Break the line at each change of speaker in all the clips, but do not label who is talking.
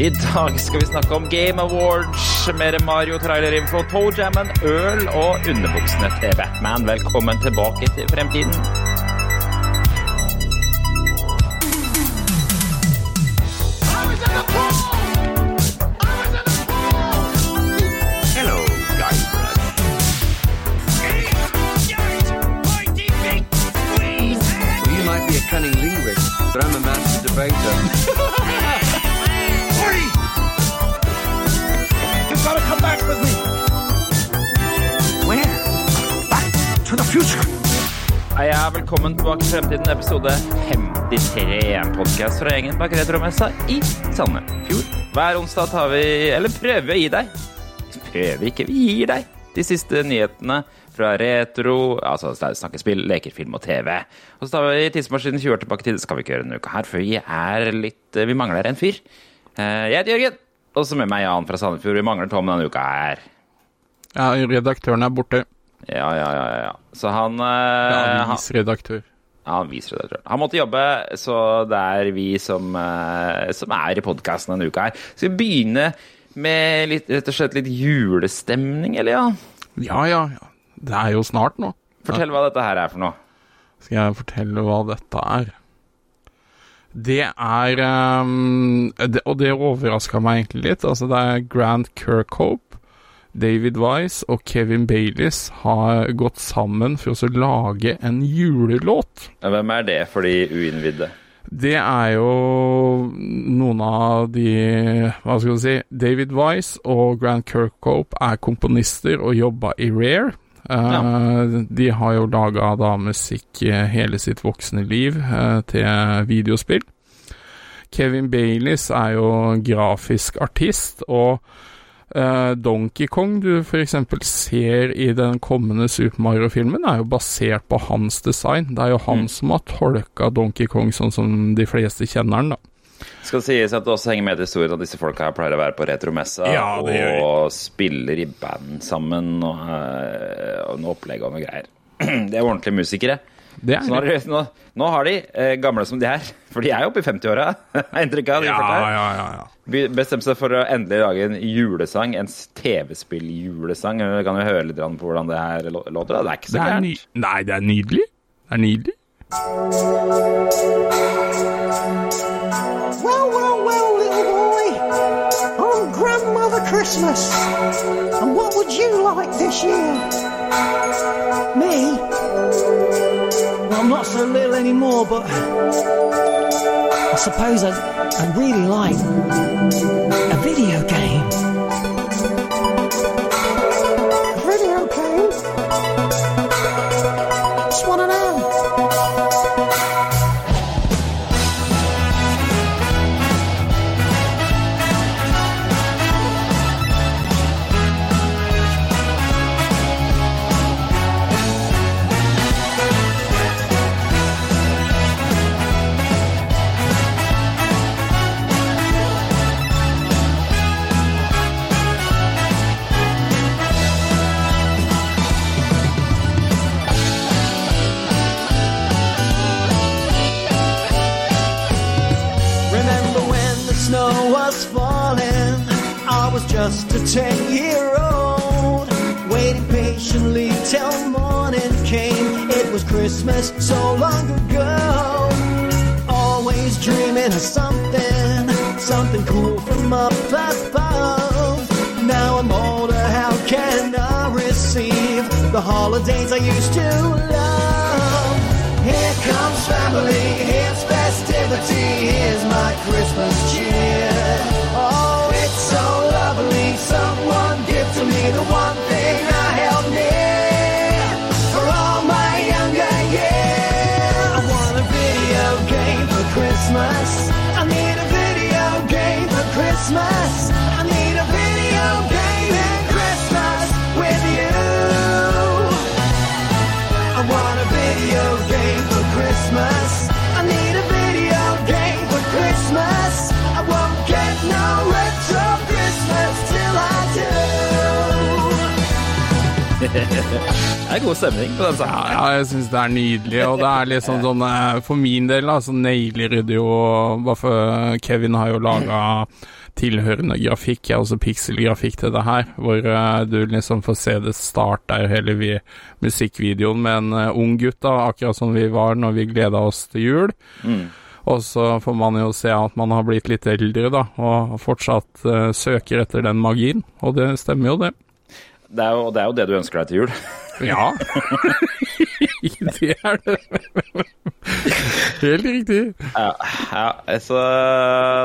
I dag skal vi snakke om Game Awards, mer Mario trailerinfo, Toe Jammen, øl og underbuksene til Batman. Velkommen tilbake til fremtiden.
Hello, Guybrush.
Well, you might be a cunning linguist, but I'm a master debater.
Velkommen tilbake til fremtiden, episode 53. En podkast fra gjengen bak retromessa i Sandefjord. Hver onsdag tar vi, eller prøver vi å gi deg Prøver ikke, vi gir deg de siste nyhetene fra retro, altså snakkespill, leker, film og TV. Og så tar vi tidsmaskinen 20 år tilbake i tid. Det skal vi ikke gjøre denne uka her, for vi er litt Vi mangler en fyr. Eh, Jeg heter Jørgen, og så med meg Jan fra Sandefjord. Vi mangler Tom denne uka her.
Ja, redaktøren er borte.
Ja, ja, ja. ja. Så han, eh, han
Avisredaktør.
Ja, jeg. Han måtte jobbe, så det er vi som, eh, som er i podkasten denne uka her. Skal vi begynne med litt, rett og slett litt julestemning, eller ja?
Ja, ja, ja. Det er jo snart nå.
Fortell hva dette her er for noe.
Skal jeg fortelle hva dette er? Det er um, det, Og det overraska meg egentlig litt. Altså, det er Grant Kirkhope, David Wise og Kevin Baileys har gått sammen for å lage en julelåt.
Hvem er det for de uinnvidde?
Det er jo noen av de Hva skal du si David Wise og Grant Kirkhope er komponister og jobba i Rare. Eh, De har jo laga da musikk hele sitt voksne liv uh, til videospill. Kevin Baileys er jo grafisk artist, og eh, Donkey Kong du f.eks. ser i den kommende Super Mario-filmen, er jo basert på hans design. Det er jo han som har tolka Donkey Kong sånn som de fleste kjenner den, da.
Skal sies at det også henger med til historien at disse folka her pleier å være på retromessa
Ja,
og spiller i band sammen og, eh, og noe opplegg og noe greier. Det er ordentlige musikere.
Det er
Så nå, har de, nå, nå har de, eh, gamle som de er, for de er jo oppe i 50-åra, har inntrykk av. de
ja, ja, ja, ja.
Bestemte seg for å endelig lage en julesang, en TV-spill-julesang. Vi kan jo høre litt på hvordan det her låter. da. Det er ikke så
Det
gærent.
Nei, det er nydelig. Det er nydelig.
Well, well, well, little boy. I'm Grandmother Christmas. And what would you like this year? Me? Well, I'm not so little anymore, but I suppose I'd, I'd really like a video game.
Christmas so long ago. Always dreaming of something, something cool from up above. Now I'm older, how can I receive the holidays I used to love? Here comes family, here's festivity, here's my Christmas cheer.
Det er god stemning på den sangen.
Ja, jeg syns det er nydelig, og det er liksom sånn eh, For min del, da, så nailer det jo Bare Kevin har jo laga tilhørende grafikk, har også pikselgrafikk til det her, hvor eh, du liksom får se det starte der hele vi, musikkvideoen med en eh, ung gutt, da, akkurat som vi var når vi gleda oss til jul. Og så får man jo se at man har blitt litt eldre, da, og fortsatt uh, søker etter den magien, og det stemmer jo, det.
Det er, jo, det er jo det du ønsker deg til jul.
Ja. det er det. Helt riktig.
Ja, ja, så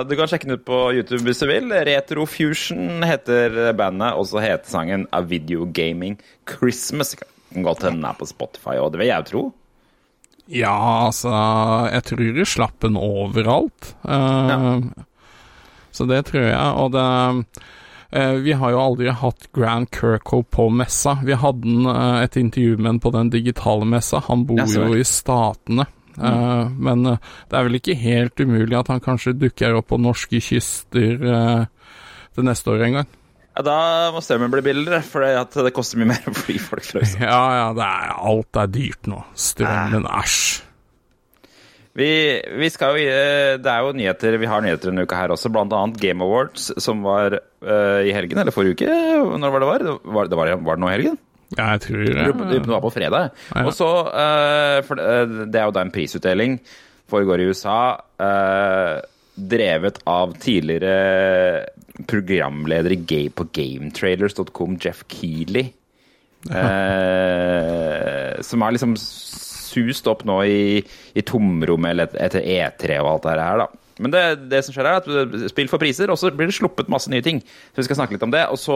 du kan sjekke den ut på YouTube hvis du vil. Retrofusion heter bandet, og så heter sangen A Video Gaming Christmas. Kan godt hende den er på Spotify, og det vil jeg tro.
Ja, altså Jeg tror de slapp den overalt. Eh, Så det tror jeg. Og det eh, Vi har jo aldri hatt Grand Kirkhope på messa. Vi hadde eh, et intervju med han på den digitale messa. Han bor jo i Statene. Mm. men eh, det er vel ikke helt umulig at han kanskje dukker opp på norske kyster det til neste år en gang.
Ja, Da må strømmen bli billigere, for det koster mye mer å fly folk fra USA.
Ja, ja, det er, alt er dyrt nå. Strømmen, æsj.
Vi, vi skal jo, det er jo nyheter, vi har nyheter denne uka her også, annet Game Awards, som var uh, i helgen, eller forrige uke. Når var det var? Det var, det var, var det nå i helgen?
Ja, jeg tror
Det
det.
var på fredag.
Ja.
Og så, uh, for det det er jo da en prisutdeling, foregår i USA, eh, drevet av tidligere programleder på gametrailers.com, Jeff Keeley. Eh, som har liksom sust opp nå i, i tomrommet etter E3 og alt det her, da. Men det, det som skjer er at spill får priser, og så blir det sluppet masse nye ting. Så vi skal snakke litt om det. Og så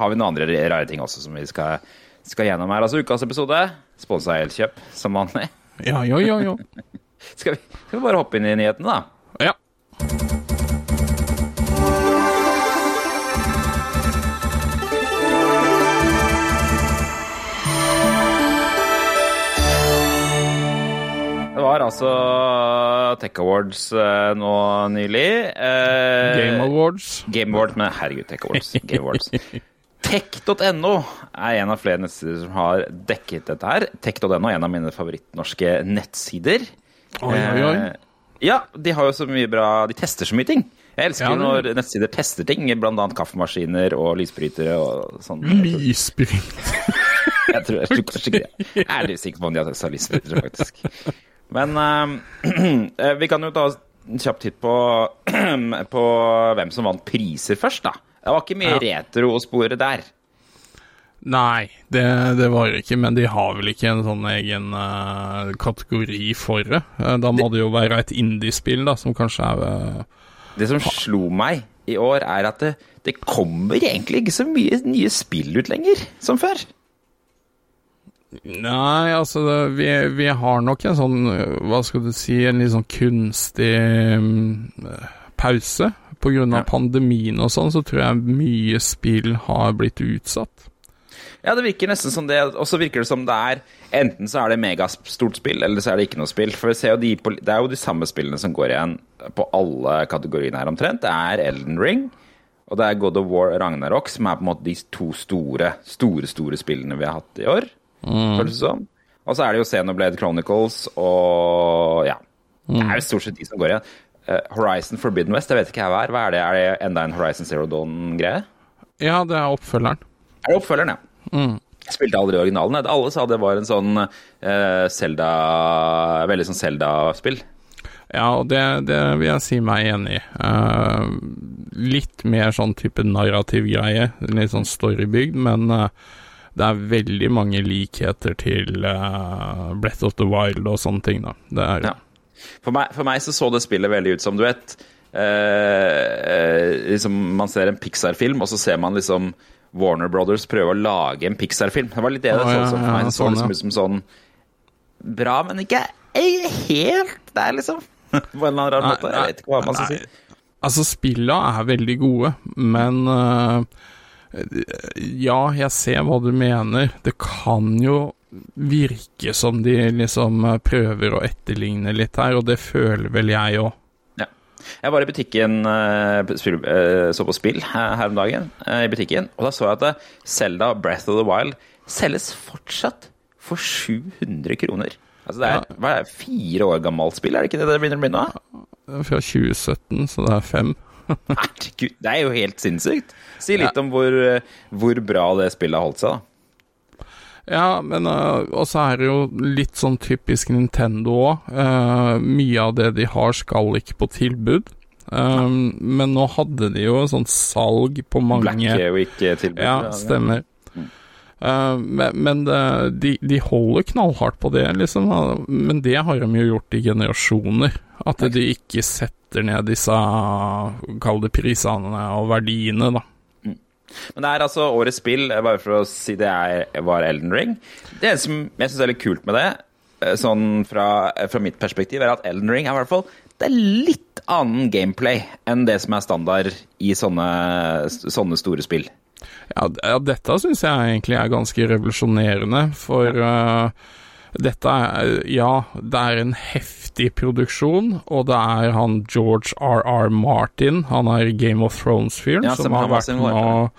har vi noen andre rare ting også som vi skal, skal gjennom her. Altså ukas episode, sponsa av Elkjøp, som vanlig.
Ja, ja, ja, ja.
Skal vi, skal vi bare hoppe inn i nyhetene, da?
ja.
Var altså Tech Awards eh, nå nylig. Eh,
Game Awards.
Game Awards, men herregud, Tech Awards. Game Awards. Tech.no er en av flere nettsider som har dekket dette her. Tech.no er en av mine favorittnorske nettsider.
Oi, oi, oi.
Eh, ja, de har jo så mye bra De tester så mye ting. Jeg elsker
Ja,
når nettsider tester ting, annet kaffemaskiner og lysbrytere og sånn.
Lysbryt.
Jeg tror, jeg tror kanskje ikke det. Jeg er litt sikker på om de har salisbrytere, faktisk. Men uh, vi kan jo ta en kjapp titt på, på hvem som vant priser først, da. Det var ikke mye retro å spore der.
Nei, det, det var det ikke, men de har vel ikke en sånn egen uh, kategori for det. Uh, da må det jo være et indiespill, da, som kanskje er
Det som slo meg i år, er at det, det kommer egentlig ikke så mye nye spill ut lenger som før.
Nei, altså vi, vi har nok en sånn, hva skal du si, en litt sånn kunstig um, pause. På grunn av
Ja.
pandemien og sånn, så tror jeg mye spill har blitt utsatt.
Ja, det virker nesten som det, og så virker det som det er Enten så er det megastort spill, eller så er det ikke noe spill. For vi ser jo de på, Det er jo de samme spillene som går igjen på alle kategoriene her omtrent. Det er Elden Ring, og det er God of War Ragnarok, som er på en måte de to store, store, store spillene vi har hatt i år. Føles det som. Og så er det jo Xenoblade Chronicles og ja. Det er jo stort sett de som går igjen. Eh, Horizon Forbidden West, jeg vet ikke hva er. Hva er det? Er det enda en Horizon Zero Dawn-greie?
Ja, det er oppfølgeren.
Er det oppfølgeren, ja? Jeg spilte aldri originalen. Alle sa det var en sånn eh, Zelda Veldig sånn Zelda-spill.
Ja, og det, det vil jeg si meg enig i. Uh, litt mer sånn type narrativ greie, litt sånn storybygd, men eh, det er veldig mange likheter til uh, Breath of the Wild og sånne ting, da. Det er
Ja. For meg, for meg så så det spillet veldig ut som, du vet uh, liksom Man ser en Pixar-film, og så ser man liksom Warner Brothers prøve å lage en Pixar-film. Det var litt det det så ut som for meg. Det så
sånn,
liksom ut som sånn bra, men ikke helt der, liksom. På en eller annen rar måte. Jeg vet ikke hva man skal si.
Altså, spilla er veldig gode, men eh, Ja, jeg ser hva du mener. Det kan jo virke som de liksom eh, prøver å etterligne litt her, og det føler vel jeg òg.
Ja. Jeg var i butikken, eh, eh, så på spill her om dagen, i butikken, og da så jeg at Selda Breath of the Wild selges fortsatt for 700 kroner. Altså det er, hva er det, fire år gammelt spill, er det ikke det det begynner å bli nå?
Fra 2017, så det er fem.
Herregud, det er jo helt sinnssykt. Si litt om hvor, eh, hvor bra det spillet har holdt seg, da.
Ja, men øh, også er det jo litt sånn typisk Nintendo òg. mye av det de har, skal ikke på tilbud. Um, men nå hadde de jo sånn salg på mange
Black Week-tilbud.
Ja, stemmer. Uh, men men de, de holder knallhardt på det, liksom. Men det har de jo gjort i generasjoner. At de ikke setter ned disse, kall det prisene og verdiene, da.
Men det er altså årets spill, eh, bare for å si det er, var Elden Ring. Det som jeg syns er litt kult med det, eh, sånn fra, fra mitt perspektiv, er at Elden Ring er i hvert fall det er litt annen gameplay enn det som er standard i sånne, sånne store spill.
Ja, ja dette syns jeg egentlig er ganske revolusjonerende, for uh, dette er Ja, det er en heftig produksjon, og det er han George R.R. Martin, han er Game of Thrones-fyren,
Ja,
som har vært med å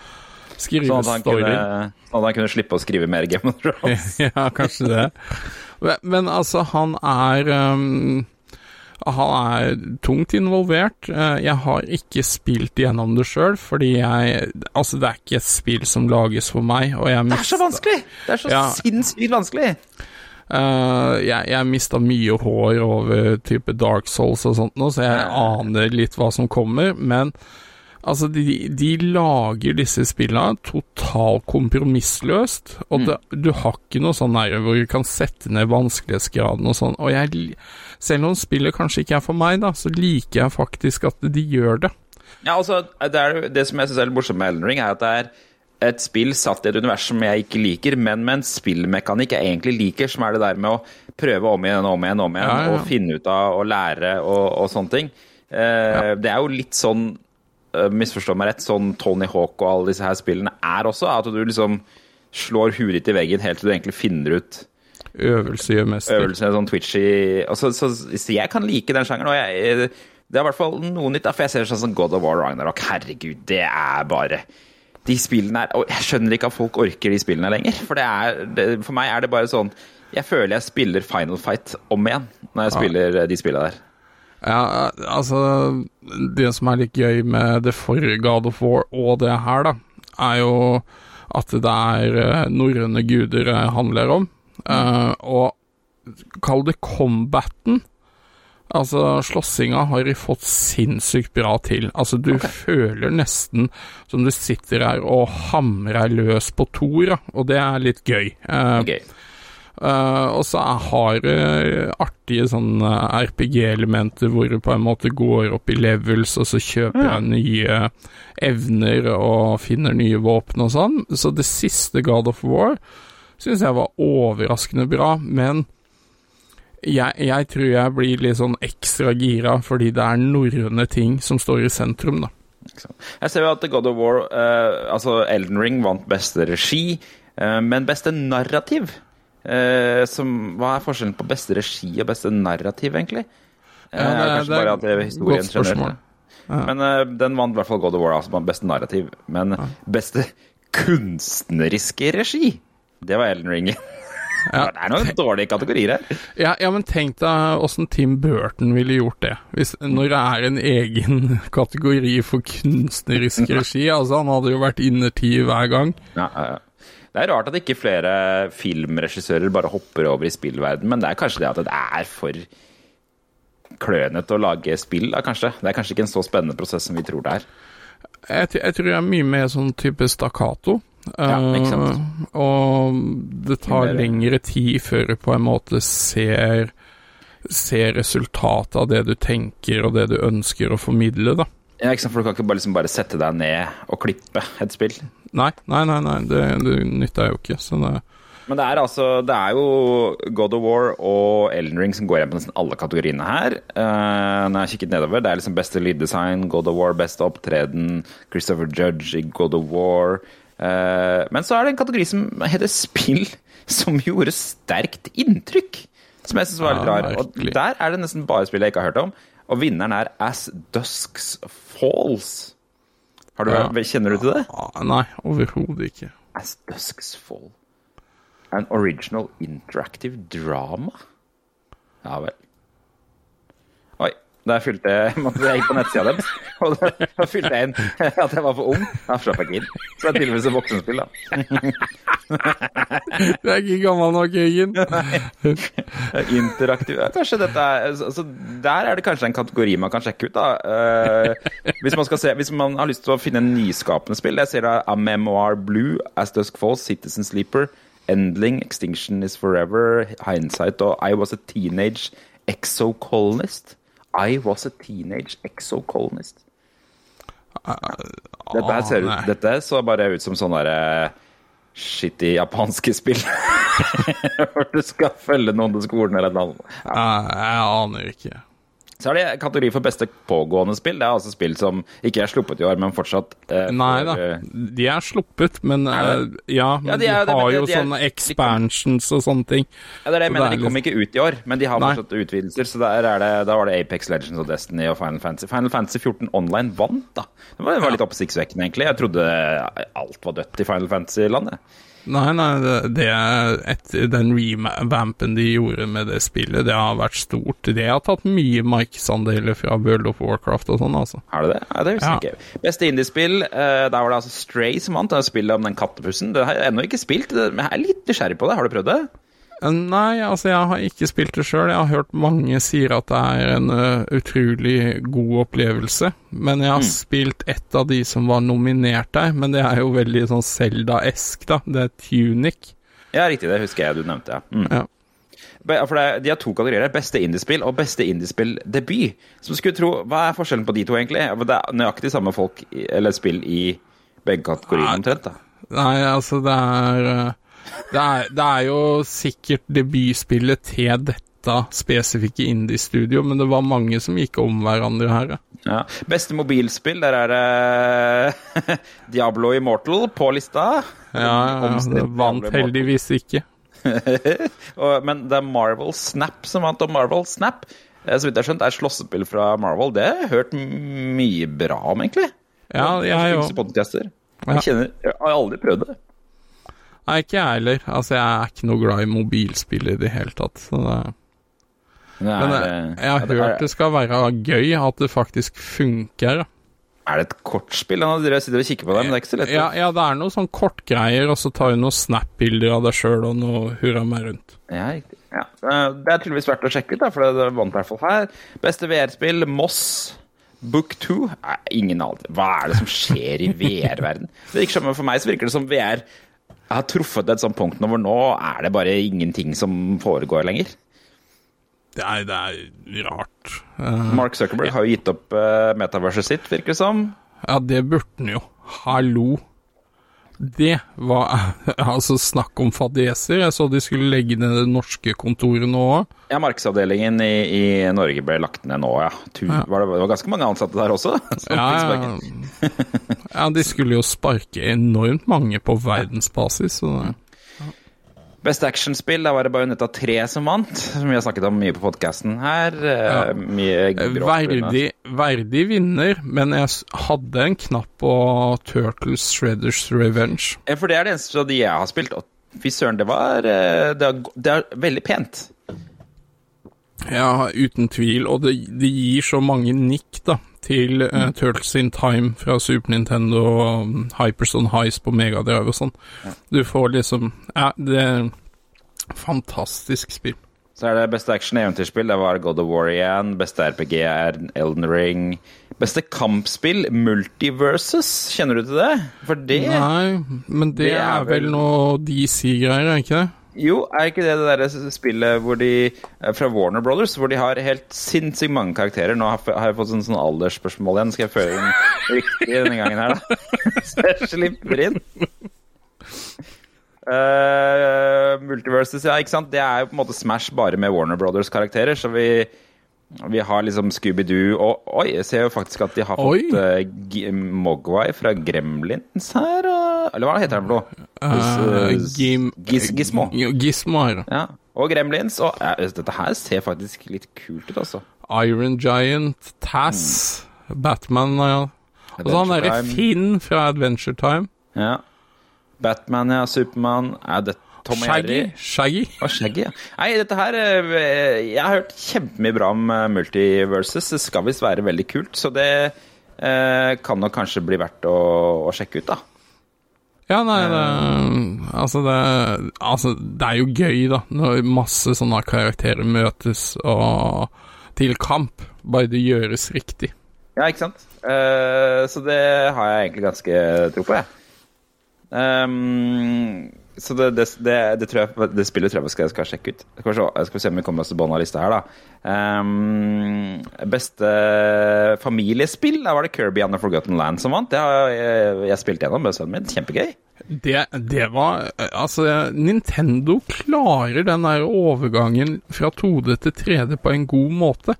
skrive
Sånn at
story.
kunne, sånn at han kunne slippe å skrive mer Game of Thrones.
ja, kanskje det. Men, men altså, han er um, Han er tungt involvert. Eh, Jeg har ikke spilt gjennom det sjøl, fordi jeg Altså, det er ikke et spill som lages for meg, og jeg
Det er så vanskelig! Det er så
Ja.
sinnssykt vanskelig!
Uh, jeg, jeg mista mye hår over type Dark Souls og sånt nå, så jeg aner litt hva som kommer. Men altså, de, de lager disse spillene totalt kompromissløst. Og det, du har ikke noe sånn der hvor du kan sette ned vanskelighetsgraden og sånn. Og jeg, selv om spillet kanskje ikke er for meg, da, så liker jeg faktisk at de gjør det.
Ja, altså, det, er, det som jeg syns er litt morsomt med Elden Ring, er at det er et spill satt i et univers som jeg ikke liker, men med en spillmekanikk jeg egentlig liker, som er det der med å prøve om igjen og om igjen, om igjen
Ja, ja.
og finne ut av og lære og, og sånne ting. Eh, Det er jo litt sånn, misforstå meg rett, sånn Tony Hawk og alle disse her spillene er også, at du liksom slår huet ditt i veggen helt til du egentlig finner ut
Øvelse gjør mester.
øvelsene sånn twitchy og så, så, så jeg kan like den sjangeren. Og jeg, det er i hvert fall noe nytt. For jeg ser sånn som God of War Ragnarok. Herregud, det er bare De spillene er Og jeg skjønner ikke at folk orker de spillene lenger. For det er det, For meg er det bare sånn Jeg føler jeg spiller Final Fight om igjen når jeg spiller de spillene der.
Ja, altså Det som er litt gøy med det forrige God of War og det her, da, er jo at det er eh, norrøne guder det handler om. Eh, og kall det combaten. Altså, slåssinga har de fått sinnssykt bra til. Altså, du føler nesten som du sitter her og hamrer løs på Thor, og det er litt gøy. Uh,
Gøy.
Eh, og så har det artige sånne RPG-elementer hvor du på en måte går opp i levels, og så kjøper jeg nye evner og finner nye våpen og sånn. Så det siste God of War syns jeg var overraskende bra, men jeg, jeg tror jeg blir litt sånn ekstra gira fordi det er norrøne ting som står i sentrum, da.
Jeg ser jo at God of War, eh, altså Elden Ring, vant beste regi, eh, men beste narrativ eh, som, Hva er forskjellen på beste regi og beste narrativ, egentlig? Eh,
Ja, det
kanskje
det er
bare at historien
spørsmål.
Men eh, den vant i hvert fall God of War, altså beste narrativ. Men beste kunstneriske regi, det var Ellen Ring.
Ja.
Det er noen dårlige kategorier her.
Ja, ja, men tenk deg åssen Tim Burton ville gjort det. Hvis, når det er en egen kategori for kunstnerisk regi. Altså, han hadde jo vært innertid hver gang.
Ja, ja, ja. Det er rart at ikke flere filmregissører bare hopper over i spillverden, men det er kanskje det at det er for klønete å lage spill, da, kanskje. Det er kanskje ikke en så spennende prosess som vi tror det er.
Jeg, jeg tror jeg er mye mer sånn type stakkato.
Ja.
Eh, og det tar lengre tid før du på en måte ser Ser resultatet av det du tenker og det du ønsker å formidle, da.
Ja, ikke sant, For du kan ikke bare, liksom bare sette deg ned og klippe et spill.
Nei, nei, nei, nei det, det jeg jo ikke. Så det,
Men det er altså Det er jo God of War og Elden Ring som går igjen på nesten alle kategoriene her. Uh, når jeg har kikket nedover, det er liksom beste lyddesign, God of War, beste opptreden, Christopher Judge i God of War. Uh, men så er det en kategori som heter spill som gjorde sterkt inntrykk. Som jeg syns var litt rar. Og der er det nesten bare spill jeg ikke har hørt om. Og vinneren er As Dusks Falls. Har du,
Ja.
Kjenner du til det?
Nei, overhodet ikke.
As Dusks Fall. An original interactive drama? Ja vel. Oi. jeg fylte måtte jeg gikk på nettsida deres, og da da fylte jeg inn at jeg var for ung. Da slapp jeg ikke inn. Så det er tydeligvis et voksenspill, da.
Du er ikke gammel nok, Jørgen.
Interaktiv Kanskje dette er altså, Der er det kanskje en kategori man kan sjekke ut, da. Uh, hvis, man se, hvis man har lyst til å finne en nyskapende spill Jeg ser da A Memoir Blue, As Dusk Falls, Citizen Sleeper, Endling, Extinction Is Forever, Hindsight og I Was a Teenage Exocolonist. I Was a Teenage Exocolonist. Dette her ser
Ah,
ut Dette så bare ut som sånn derre shitty japanske spill. Hvor du skal følge noen til skolen eller noe. Ja.
Jeg aner ikke.
Så er det kategori for beste pågående spill. Det er altså spill som ikke er sluppet i år, men fortsatt eh,
Nei da,
eh,
de er sluppet, men
Er
eh, ja, men
Ja, de
de,
er- de,
har jo
de er-
sånne expansions og sånne ting.
Ja, det er det jeg mener.
er
De kom ikke ut i år, men de har
Nei.
fortsatt utvidelser. Så der er det, da var det Apex Legends og Destiny og Final Fantasy. Final Fantasy 14 Online vant, da. Det var, det var litt oppsiktsvekkende, egentlig. Jeg trodde alt var dødt i Final Fantasy-landet.
Nei, nei, det, det er etter den revampen de gjorde med det spillet, det har vært stort. Det har tatt mye markedsandeler fra World of Warcraft og sånn, altså.
Har det det? Ja, det husker
Ja.
jeg ikke. Beste indiespill, eh, der var det altså Stray som vant. Er spillet om den kattepussen. Det har jeg ennå ikke spilt, men jeg er litt nysgjerrig på det. Har du prøvd det?
Eh, Nei, altså, jeg har ikke spilt det sjøl. Jeg har hørt mange sier at det er en uh, utrolig god opplevelse. Men jeg har spilt ett av de som var nominert der, men det er jo veldig sånn Selda-esk, da. Det er Tunic.
Ja, riktig. Det husker jeg du nevnte, ja. Mm.
Ja.
For er- De har to kategorier. Beste indiespill og beste indiespill-debut. Som skulle tro, Hva er forskjellen på de to, egentlig? Det er nøyaktig samme folk, eller spill, i begge kategoriene, omtrent. da.
Nei, altså, det er ø, det er, det er jo sikkert debutspillet til dette spesifikke indie-studio, men det var mange som gikk om hverandre her. ja.
Ja. Beste mobilspill, der er det Diablo Immortal på lista.
Ja, ja, det vant heldigvis ikke.
Men det er Marvel Snap som vant, og Marvel Snap eh, så vidt jeg har skjønt, er slåssespill fra Marvel. Det har jeg hørt mye bra om, egentlig.
Ja, jeg
òg.
Jeg,
Jeg, jeg, jeg har aldri prøvd det.
Nei, ikke jeg heller. Altså, jeg er ikke noe glad i mobilspill i det hele tatt. Så det,
Men
men jeg, jeg har
det-
hørt det skal være gøy, at det faktisk funker.
er det et kortspill? Dere sitter og kikker på det, men det er ikke så lett.
Ja, ja, det er noe sånn kortgreier, og så tar du noen snap-bilder av deg sjøl og noe hurra meg rundt.
Ja, riktig. Ja. eh, Det er tydeligvis verdt å sjekke ut, da, for det vant i hvert fall her. Beste VR-spill, Moss. Book 2? Nei, ingen anelse. Hva er det som skjer i VR-verden? Det virker som, For meg så virker det som VR har truffet et sånt punkt hvor nå er det bare ingenting som foregår lenger.
Det er, det er rart. Uh,
Mark Zuckerberg har jo gitt opp uh, metaverset sitt, virker det som.
ja, det burde han jo. Hallo. Det var Altså, snakk om fadeser. Jeg så de skulle legge ned det norske kontoret nå òg.
Ja, Markedsavdelingen i, i Norge ble lagt ned nå, ja. Tu,
Ja.
Var det, det var ganske mange ansatte der også.
Ja, ja. de skulle jo sparke enormt mange på verdensbasis. Så det.
Beste actionspill, da var det Bajonetta 3 som vant. Som vi har snakket om mye på podkasten her. Ja. Mye gråt
Verdig, verdig vinner, men jeg hadde en knapp på Turtles Shredders Revenge.
Ja, For det er det eneste av de jeg har spilt. Og fy søren, det var eh, det er, det er veldig pent.
Ja, uten tvil, og det, det gir så mange nikk, da, til uh, Turtles in Time fra Super Nintendo og um, Hypers on Highs på Megadrive og sånn. Du får liksom Ja, det er fantastisk spill.
Så er det beste action-eventyrspill. Det var God of War igjen. Beste RPG er Elden Ring. Beste kampspill, Multiverses. Kjenner du til det? For det
Nei, men det,
det er
vel- noe DC-greier, er ikke det?
Jo, er ikke det det der spillet hvor de eh, fra Warner Brothers, hvor de har helt sinnssykt mange karakterer? Nå har jeg fått sånn, sånn aldersspørsmål igjen. Skal jeg føre inn riktig denne gangen her, da? Så jeg slipper inn. Uh, Multiverses, ja, ikke sant? Det er jo på en måte Smash bare med Warner Brothers-karakterer. Så vi, vi har liksom Scooby-Doo og Oi, jeg ser jo faktisk at de har fått uh, Mogwai fra Gremlins her. Eller hva heter han for noe?
Gim-
Gis- Gizmo.
Gizmo.
Ja, og Gremlins. Og ja, dette her ser faktisk litt kult ut, altså.
Iron Giant, Tass, Batman ja. Og så han derre Finn fra Adventure Time.
Ja. Batman, ja. Supermann. Er det, Tom
Shaggy. Shaggy.
Oh, Shaggy, ja. Nei, dette her eh, Jeg har hørt kjempemye bra om Multiverses. Det skal visst være veldig kult, så det eh, kan nok kanskje bli verdt å, å sjekke ut, da.
Ja, nei, det altså, det altså, det er jo gøy, da, når masse sånne karakterer møtes og til kamp. Bare det gjøres riktig.
Ja, ikke sant? Uh, så det har jeg egentlig ganske tro på, jeg. Ehm, så det, det, det, jeg, det spillet tror jeg skal, skal sjekke ut. Skal se, skal vi se om vi kommer oss til bånn av lista her, da. Um, beste familiespill, da var det Kirby and the Forgotten Land som vant. Det har jeg, jeg spilt gjennom med sønnen min. Kjempegøy.
Det, det var Altså, Nintendo klarer den der overgangen fra 2D til 3D på en god måte.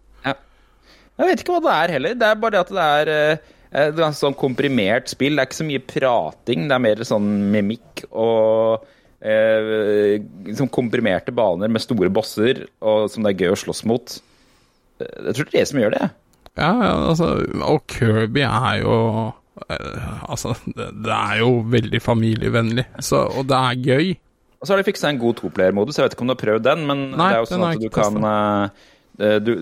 Jeg vet ikke hva det er heller. Det er bare det at det er eh, det er et ganske sånn komprimert spill. Det er ikke så mye prating, det er mer sånn mimikk og eh, liksom komprimerte baner med store bosser og som det er gøy å slåss mot. Eh, Jeg tror det er det som gjør det.
Ja, altså Og Kirby er jo eh, Altså, det, det er jo veldig familievennlig, så, og det er gøy.
Og så har de fiksa en god toplayermodus. Jeg vet ikke om du har prøvd den, men
Nei,
det er jo sånn at du kan eh, du,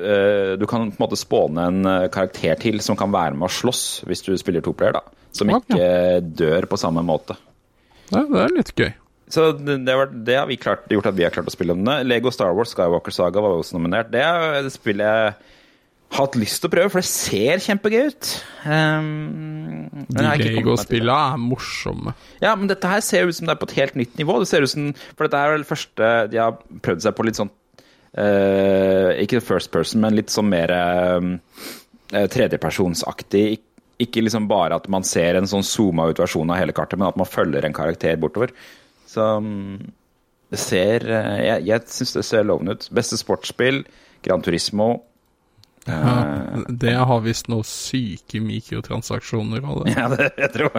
eh, du kan på en måte spåne en eh, karakter til som kan være med å slåss hvis du spiller toplayer, da. Som ikke dør på samme måte.
Ja, det er litt gøy.
Så det, det, var, det har vi klart, gjort at vi har klart å spille om det. Lego Star Wars Skywalker Saga var også nominert. Det er spillet jeg har hatt lyst til å prøve, for det ser kjempegøy ut. Um.
Lego-spillene er morsomme.
Ja, men dette her ser ut som det er på et helt nytt nivå. Det ser ut som, For dette er vel første de har prøvd seg på litt sånn eh, Ikke first person, men litt sånn mer uh, tredjepersonsaktig. Ik- Ikke liksom bare at man ser en sånn zooma ut versjon av hele kartet, men at man følger en karakter bortover. Så um, det ser uh, Jeg, jeg syns det ser lovende ut. Beste sportsspill, Gran Turismo.
Ja, det har visst noe syke mikrotransaksjoner av det.
Ja, det jeg tror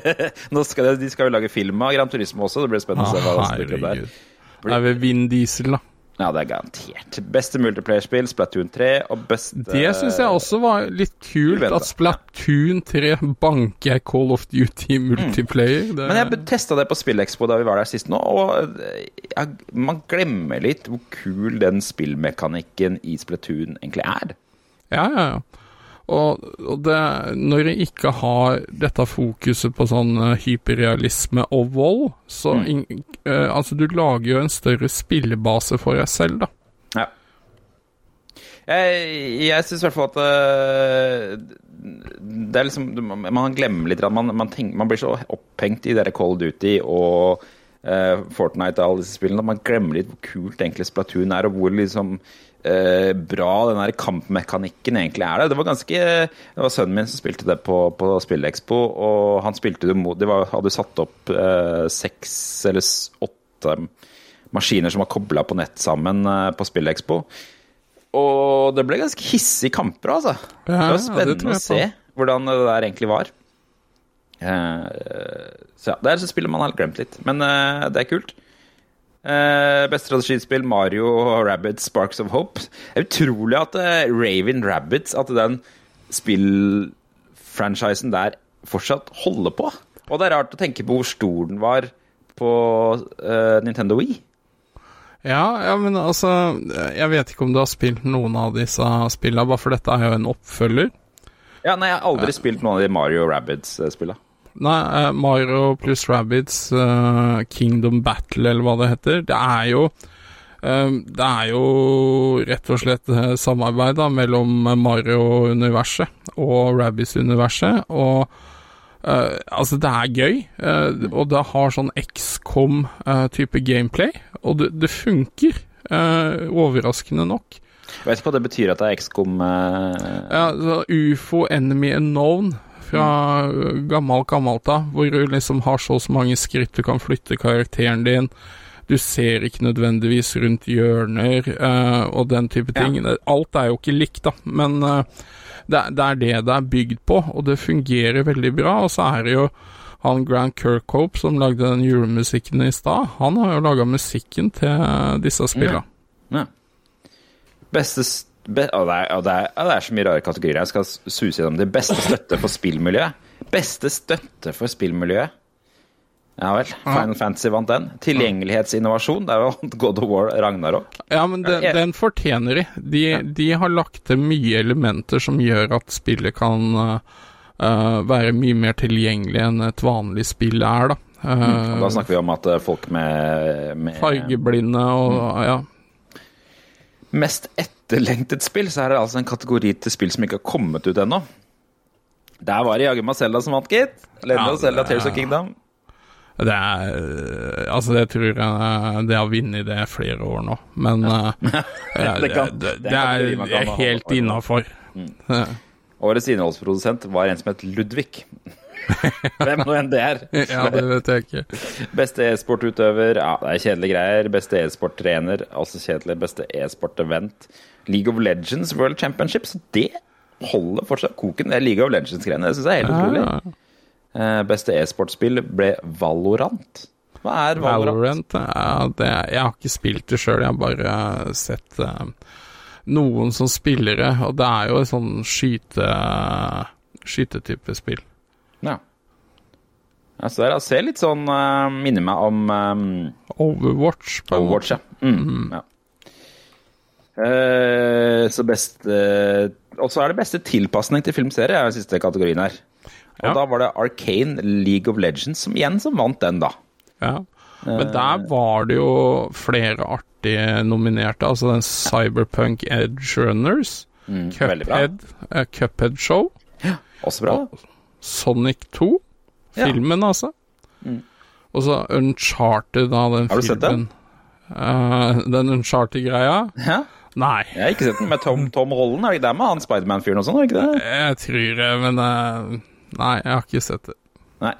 Nå skal de, de skal jo lage film av Gran Turismo også. Det blir spennende å se hva som spiller der.
herregud. Er ved Vin Diesel, da.
Ja, det er garantert. Beste multiplayer-spill, Splatoon 3, og beste
Det syns jeg også var litt kult, at Splatoon 3 banker Call of Duty multiplayer. Det,
Men jeg testa det på SpillExpo da vi var der sist nå, og jeg, man glemmer litt hvor kul den spillmekanikken i Splatoon egentlig er.
Ja, ja, ja. Og, og det, når jeg ikke har dette fokuset på sånn eh, hyperrealisme og vold, så
Mm.
in, uh, Altså, du lager jo en større spillebase for deg selv, da.
Ja. Jeg, jeg syns i hvert fall at uh, det er liksom Man glemmer litt. Man, man, tenker, man blir så opphengt i dere of Duty og uh, Fortnite og alle disse spillene at man glemmer litt hvor kult egentlig Splatoon er, og hvor liksom øh, bra den der kampmekanikken egentlig er. Det Det var ganske Det var sønnen min som spilte det på, på Spillekspo, og han spilte det mot De var, hadde satt opp øh, seks eller åtte maskiner som var kobla på nett sammen øh, på Spillekspo. Og det ble ganske hissige kamper, altså.
Ja,
det var spennende å se hvordan det der egentlig var. Eh, så ja, det er så spill man har glemt litt. Men eh, det er kult. Eh, beste strategispill, Mario og Sparks of Hope. Det er utrolig at uh, Raven Rabbids, at den spillfranchisen der fortsatt holder på. Og det er rart å tenke på hvor stor den var på uh, Nintendo Wii.
Ja, ja, men altså Jeg vet ikke om du har spilt noen av disse spillene, bare for dette er jo en oppfølger.
Ja, nei, jeg har aldri spilt noen av de Mario Rabbids-spillene.
Nei, eh, Mario pluss Rabbids uh, Kingdom Battle, eller hva det heter, det er jo eh, Det er jo rett og slett eh, samarbeid da, mellom Mario-universet og Rabbids-universet, og uh, altså, det er gøy, eh, og det har sånn XCOM-type gameplay, og det, det funker, eh, overraskende nok.
Jeg vet ikke hva det betyr at det er XCOM Uh...
Ja, UFO Enemy Unknown fra gammel, gammelt av, hvor du liksom har så mange skritt du kan flytte karakteren din. Du ser ikke nødvendigvis rundt hjørner uh, og den type ting. Alt er jo ikke likt, da, men uh, det, det er det det er bygd på, og det fungerer veldig bra. Og så er det jo han Grant Kirkhope som lagde den julemusikken i stad, han har jo laga musikken til disse spillene.
Ja. Beste s- be, og, det, er, og, det, er, og, det er så mye rare kategorier. Jeg skal suse gjennom det. Beste støtte for spillmiljøet. Beste støtte for spillmiljøet. Ja vel. Final Fantasy vant den. Tilgjengelighetsinnovasjon. Det er jo God of War Ragnarok.
Ja, men den, den fortjener de. de. De har lagt til mye elementer som gjør at spillet kan uh, være mye mer tilgjengelig enn et vanlig spill er, da. Uh,
da snakker vi om at folk med, med
Fargeblinde og
Mm.
ja.
mest etterlengtet spill, så er det altså en kategori til spill som ikke har kommet ut ennå. Der var det jaggu meg Selda som vant, gitt. Legend of Zelda, Tears of Kingdom.
Det er uh, Altså, det tror jeg uh, Det har vunnet det flere år nå, men ja,
Det
det,
kan-
det,
det
det
er
er
kan ha-
helt innafor.
Årets innholdsprodusent var en som het Ludvig. Hvem nå enn det er.
Ja, det vet jeg ikke.
Beste e-sportutøver, ja, det er kjedelige greier. Beste e-sporttrener, også kjedelig. Beste e-sport-event. League of Legends World Championships, det holder fortsatt koken. Det er League of Legends-greiene. Det syns jeg er helt utrolig.
Ja,
Uh, Beste e-sportspill ble Valorant. Hva er Valorant?
Valorant ja, det, Jeg har ikke spilt det sjøl, jeg har bare sett uh, noen som spillere, og det er jo et sånn skyte skytetype spill.
Ja. Ja, så der, det ser litt sånn uh, Minner meg om um,
Overwatch. på en
Overwatch, ja. Mm, ja. Eh, så beste Og så er det beste tilpasning til filmserie, er den siste kategorien her. Og
Ja.
da var det Arcane League of Legends som igjen som vant den, da.
Ja. Men der var det jo flere artige nominerte. Altså den Cyberpunk Edge Runners,
Mm.
Cuphead, uh, Cuphead Show,
Også bra.
Sonic 2,
Ja. Mm.
filmen altså. Og så Uncharted, da, den
Har du sett den?
Uh, den Uncharted-greia?
Ja,
Nei.
jeg har ikke sett den med Tom, Tom Holland. Er det ikke der med han Spiderman-fyren og sånn? ikke det?
Jeg tror det, men eh, Nei, jeg har ikke sett det.
Nei.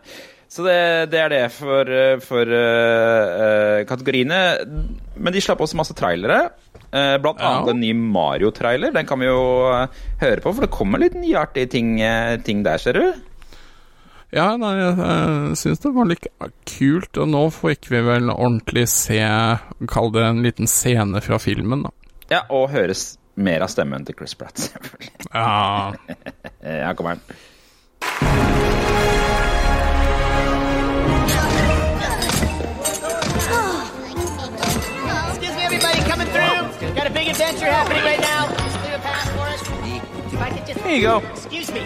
Så det, det er det for, eh, for uh, eh, kategoriene. Men de slapp også masse trailere. Uh, blant
Ja.
annet en ny Mario-trailer. Den kan vi jo eh, høre på, for det kommer litt nyartige ting, eh, ting der, ser du.
Ja, nei, jeg jeg syns det var litt kult, og nå fikk vi vel ordentlig se Kall det en liten scene fra filmen, da.
Ja, Og høres mer av stemmen til Chris Pratt, selvfølgelig.
Ja,
Her kommer den.
Excuse me, everybody coming through. Got a big adventure happening right now. Just clear a path for us. If I could just.
Here you go.
Excuse me.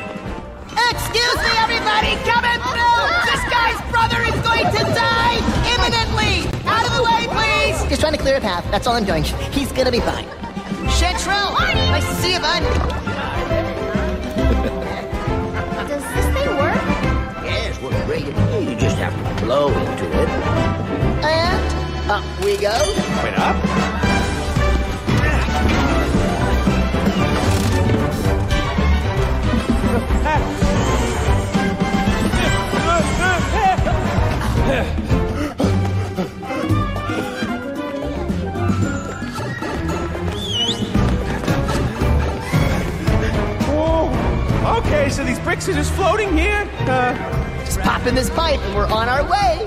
Excuse me, everybody coming through. This guy's brother is going to die imminently. Out of the way, please. Just trying to clear a path. That's all I'm doing. He's gonna be fine. Chantrell, nice to see you, bud.
Does this thing work?
Yes, works great. You just have to blow into it.
And up we go.
Wait up.
Okay, so these bricks are just floating here? Uh,
Just pop in this pipe and we're on our way.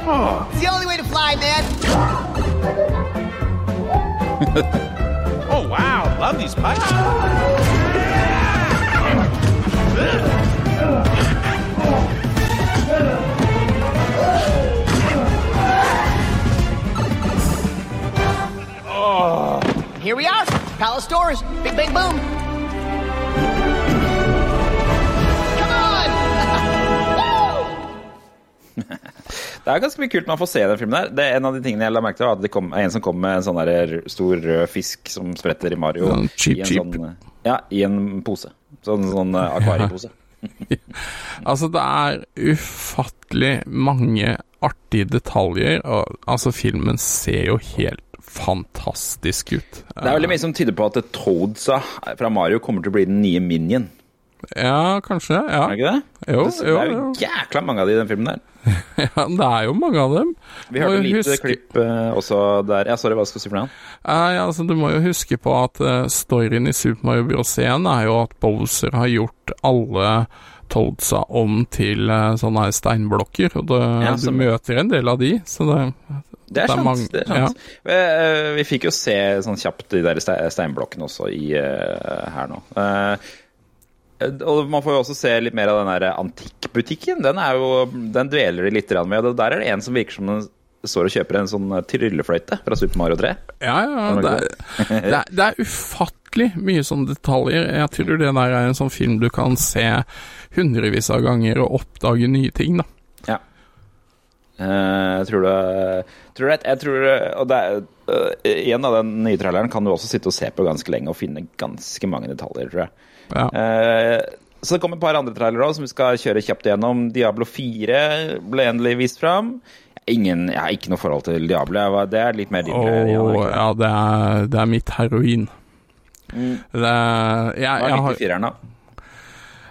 It's the only way to fly, man.
oh, wow. Love these pipes. oh.
Here we are. Palace doors. Big, bang, boom.
Det er ganske mye kult når man får se den filmen her. Det er En av de tingene jeg la merke til, var at det kom, en som kom med en sånn der stor rød fisk som spretter i Mario.
Sånn cheap,
i en
cheap.
Sånn, ja, i en pose. Sånn, sånn eh, akvariepose.
Altså, det er ufattelig mange artige detaljer, og altså, filmen ser jo helt fantastisk ut.
Det er veldig mye som tyder på at Toadsa fra Mario kommer til å bli den nye Minion.
Ja, kanskje. Ja.
Er det ikke det?
Jo,
det, det er jo
jo.
jækla mange av de i den filmen der.
ja, det er jo mange av dem.
Vi hørte et lite
huske-
klipp uh, også der. Ja, sorry, hva skal du si for noe?
Ja, altså, du må jo huske på at uh, storyen i Super Mario Bros. 1 er jo at Bowser har gjort alle Toadsa om til eh, sånne her steinblokker, og det,
Ja,
du møter en del av de, så det
Det er
Det er
sant.
mange-
det er sant. Ja. Vi fikk jo se sånn kjapt de der ste- steinblokkene også i, her nå. Eh, og man får jo også se litt mer av den der Shop-butikken, den, er jo, den dveler de litt med. og Der er det en som virker som den står og kjøper en sånn tryllefløyte fra Super Mario 3.
Ja, ja, det er, det, er, det er ufattelig mye sånne detaljer. Jeg tror det der er en sånn film du kan se hundrevis av ganger og oppdage nye ting, da.
Ja. Eh, jeg tror det, tror det Jeg tror det, Og det er, eh, en av den nye traileren kan du også sitte og se på ganske lenge og finne ganske mange detaljer, tror jeg.
Ja.
Eh, så det kom et par andre trailere også, som vi skal kjøre kjapt gjennom. Diablo 4 ble endelig vist fram. Ingen, jeg har ikke noe forhold til Diablo. Var, det er litt mer din greie, Jan,
ja, det er, det er mitt heroin.
Mm.
Det jeg,
Hva er midt i fireren, da?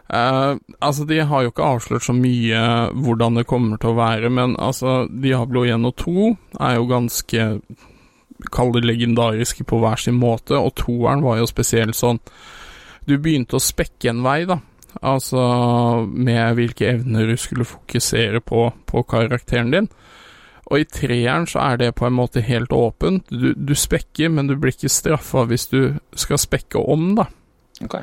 Uh, altså, de har jo ikke avslørt så mye hvordan det kommer til å være, men altså, Diablo 1 og 2 er jo ganske Kall det legendariske på hver sin måte, og toeren var jo spesielt sånn Du begynte å spekke en vei, da. Altså med hvilke evner du skulle fokusere på på karakteren din. Og i treeren så er det på en måte helt åpent. Du, du spekker, men du blir ikke straffa hvis du skal spekke om, da.
Ok.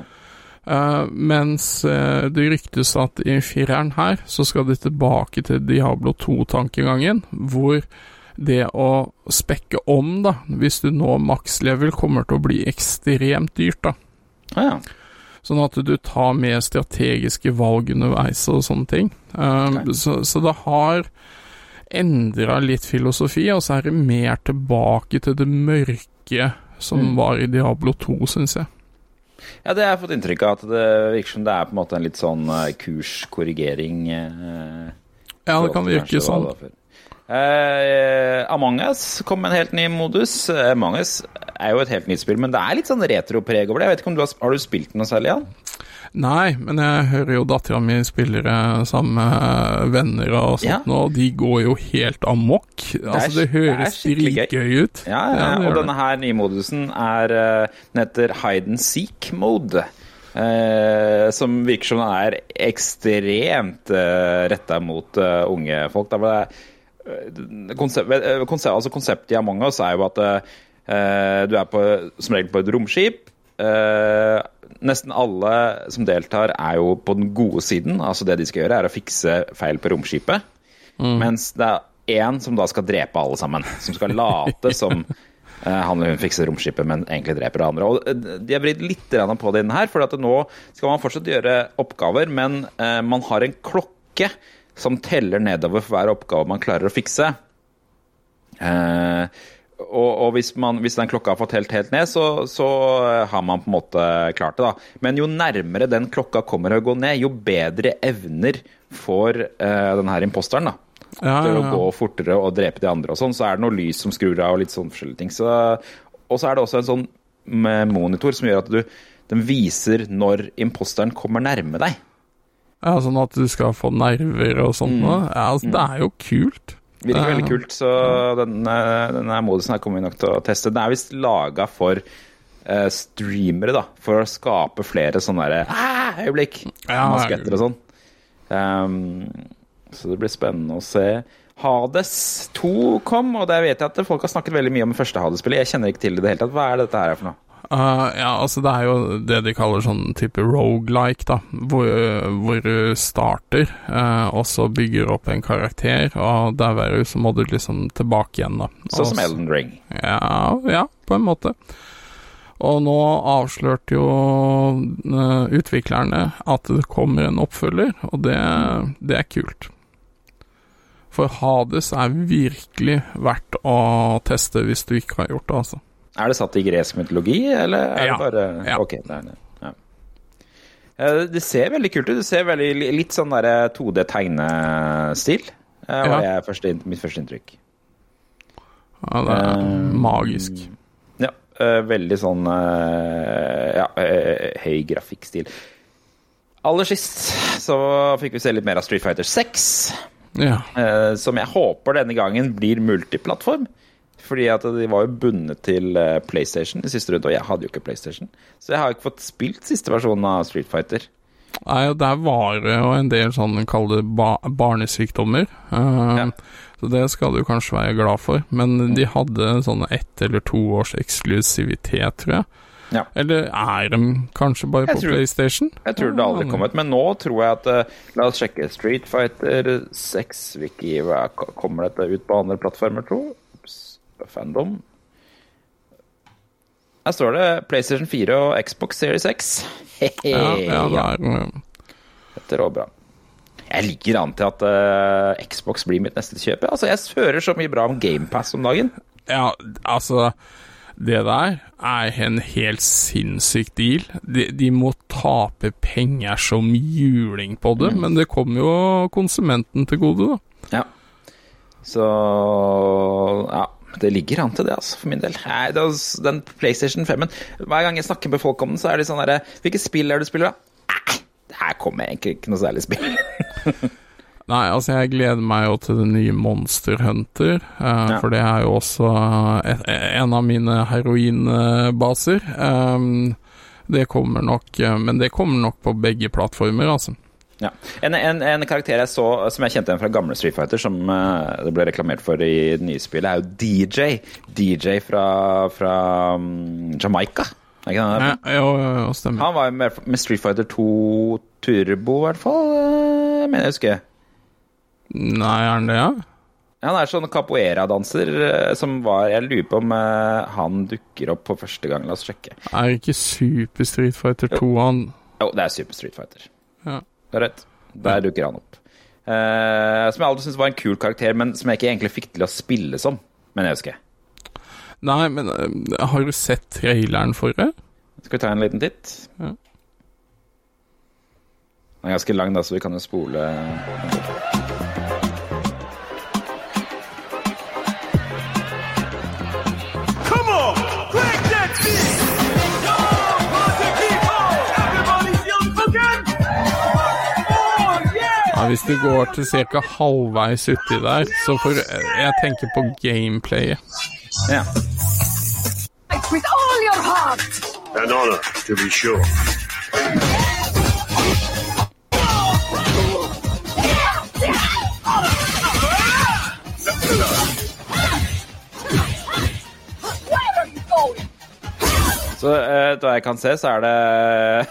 Uh, mens uh, det ryktes at i fireren her så skal de tilbake til Diablo 2-tankegangen, hvor det å spekke om, da, hvis du når maks level, kommer til å bli ekstremt dyrt, da.
Ah, ja.
Sånn at du tar med strategiske valg underveis og sånne ting. Um,
okay.
så, så det har endra litt filosofi, og så er det mer tilbake til det mørke som
Mm.
var i Diablo 2, syns jeg.
Ja, det har jeg fått inntrykk av. At det virker som det er på en måte en litt sånn eh, kurskorrigering. eh,
Ja, det kan virke sånn.
Det. Eh, Among Us kom med en helt ny modus. Eh, Among Us er jo et helt nytt spill, men det er litt sånn retropreg over det. Jeg vet ikke om du har, har du spilt noe særlig, Jan?
Nei, men jeg hører jo dattera mi spiller sammen med venner og sånt
Ja.
og de går jo helt amok. altså, det høres dritgøy ut.
Ja, ja,
ja.
og denne her nye modusen er eh, Den heter hide and seek mode. eh, som virker som den er ekstremt uh, retta mot uh, unge folk. Da, var det, eh, konsept, eh, konsept, altså konseptet i Among us er jo at eh, du er på, som regel på et romskip. Eh, nesten alle som deltar, er jo på den gode siden. Altså Det de skal gjøre, er å fikse feil på romskipet. Mens det er én som da skal drepe alle sammen. Som skal late som eh, han eller hun fikser romskipet, men egentlig dreper det andre. Og eh, De har vridd litt på det inne her, for at nå skal man fortsatt gjøre oppgaver, men eh, man har en klokke som teller nedover for hver oppgave man klarer å fikse. Eh, og, og hvis, man, hvis den klokka har fått helt helt ned, så, så har man på en måte klart det. da. Men jo nærmere den klokka kommer å gå ned, jo bedre evner får eh, denne imposteren. da.
Ja,
Til
ja,
å gå fortere og drepe de andre og sånn. Så er det noe lys som skrur av og litt sånn forskjellige ting. Så, og så er det også en sånn med monitor som gjør at du, den viser når imposteren kommer nærme deg.
Ja, sånn at du skal få nerver og sånt
Mm.
Ja, altså, det er jo kult.
Virker veldig kult, så denne, denne modusen her kommer vi nok til å teste. Den er visst laga for uh, streamere, da. For å skape flere sånne derre «Ah, øyeblikk.
Ja,
Masketter og sånn. Um, så det blir spennende å se. Hades 2 kom, og der vet jeg at folk har snakket veldig mye om det første Hades-spillet. Jeg kjenner ikke til det i det hele tatt. Hva er dette her for noe?
Uh, ja, altså det er jo det de kaller sånn type rogelike, da. Hvor, hvor du starter, uh, og så bygger opp en karakter, og der så må du liksom tilbake igjen, da.
Sånn som Elden Ring.
Ja, ja, på en måte. Og nå avslørte jo uh, utviklerne at det kommer en oppfølger, og det, det er kult. For Hades er virkelig verdt å teste hvis du ikke har gjort det, altså.
Er det satt i gresk mytologi, eller er
Ja.
det bare
Ja.
Ok, det det. Ja. Eh, Det ser veldig kult ut. Det ser veldig litt sånn derre 2D-tegnestil. Det var
Ja.
første, mitt første inntrykk.
Ja, det er
Eh,
magisk.
Ja, eh, veldig sånn eh, Ja, eh, høy grafikkstil. Aller sist så fikk vi se litt mer av Street Fighter 6.
Ja.
eh, som jeg håper denne gangen blir multiplattform. Fordi at de var jo bundet til eh, PlayStation i siste runde, og jeg hadde jo ikke PlayStation. Så jeg har ikke fått spilt siste versjonen av Street Fighter.
Nei, og der var det jo en del sånn kall det ba barnesykdommer. Uh,
Ja.
Så det skal du kanskje være glad for. Men de hadde sånne ett eller to års eksklusivitet, tror jeg.
Ja.
Eller er de kanskje bare
Jeg
på
tror-
PlayStation?
Jeg tror det aldri kom ut, men nå tror jeg at uh, La oss sjekke. Street Fighter 6 Wiki, Kommer dette ut på andre plattformer, tro? Fandom. Her står det PlayStation 4 og Xbox Series X.
Ja, ja, det
Dette er også bra. Jeg ligger an til at uh, Xbox blir mitt neste kjøp. Altså, Jeg hører så mye bra om GamePass om dagen.
Ja, altså Det der er en helt sinnssyk deal. De, de må tape penger som juling på det, men det kommer jo konsumenten til gode, da.
Ja. Så ja. Det ligger an til det, altså, for min del. Nei, den PlayStation 5-en Hver gang jeg snakker med folk om den, så er de sånn derre Hvilke spill er det du spiller, da? Nei, her kommer egentlig ikke noe særlig spill.
Nei, altså jeg gleder meg jo til det nye Monster Hunter, eh,
Ja.
for det er jo også et, en av mine heroinbaser. Um, det kommer nok eh, Men det kommer nok på begge plattformer, altså.
Ja. En, en, en karakter jeg så som jeg kjente igjen fra gamle Street Fighter, som eh, det ble reklamert for i det nye spillet, er jo DJ. DJ fra, fra um, Jamaica. Er ikke det?
Ja, jo, jo, stemmer.
Han var jo med, med Street Fighter 2 Turbo, i hvert fall. eh, Jeg mener jeg husker.
Nei, er han det, ja?
Han er sånn capoeira-danser eh, som var Jeg lurer på om eh, han dukker opp på første gang. La oss sjekke.
Er ikke Super Street Fighter 2 han
Jo, det er Super Street Fighter.
Ja.
Du har rett. Der dukker han opp. Uh, som jeg alltid syntes var en kul karakter, men som jeg ikke egentlig fikk til å spille som. Men jeg husker.
Nei, men uh, har du sett traileren for det?
Skal vi ta en liten titt?
Ja.
Den er ganske lang, da, så vi kan jo spole
Ja, Hvis du går til ca. halvveis uti der, så får jeg tenker på gameplayet.
Ja.
With all your heart!
An honor, to be sure.
Where are you going?
Så uh, etter hva jeg kan se, så er det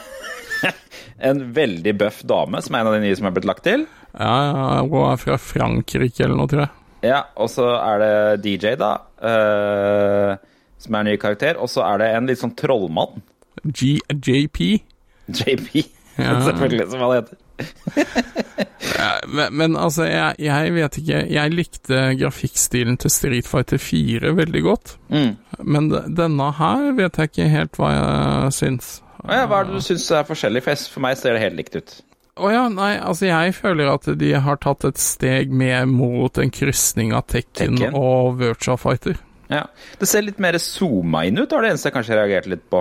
en veldig bøff dame som er en av de nye som er blitt lagt til.
Ja, ja, hun er fra Frankrike eller noe, tror jeg.
Ja, og så er det DJ, da. Uh, som er en ny karakter. Og så er det en litt sånn trollmann.
G JP.
JP,
Ja.
selvfølgelig, som han heter.
Men, men altså, jeg, jeg vet ikke Jeg likte grafikkstilen til Street Fighter 4 veldig godt.
Mm.
Men denne her vet jeg ikke helt hva jeg syns.
Ja, hva er det du syns er forskjellig? For, for meg ser det helt likt ut.
Å ja, nei, altså jeg føler at de har tatt et steg mer mot en krysning av Tekken,
Tekken.
og Virtua Fighter.
Ja. Det ser litt mer zooma inn ut, var det eneste jeg kanskje reagerte litt på.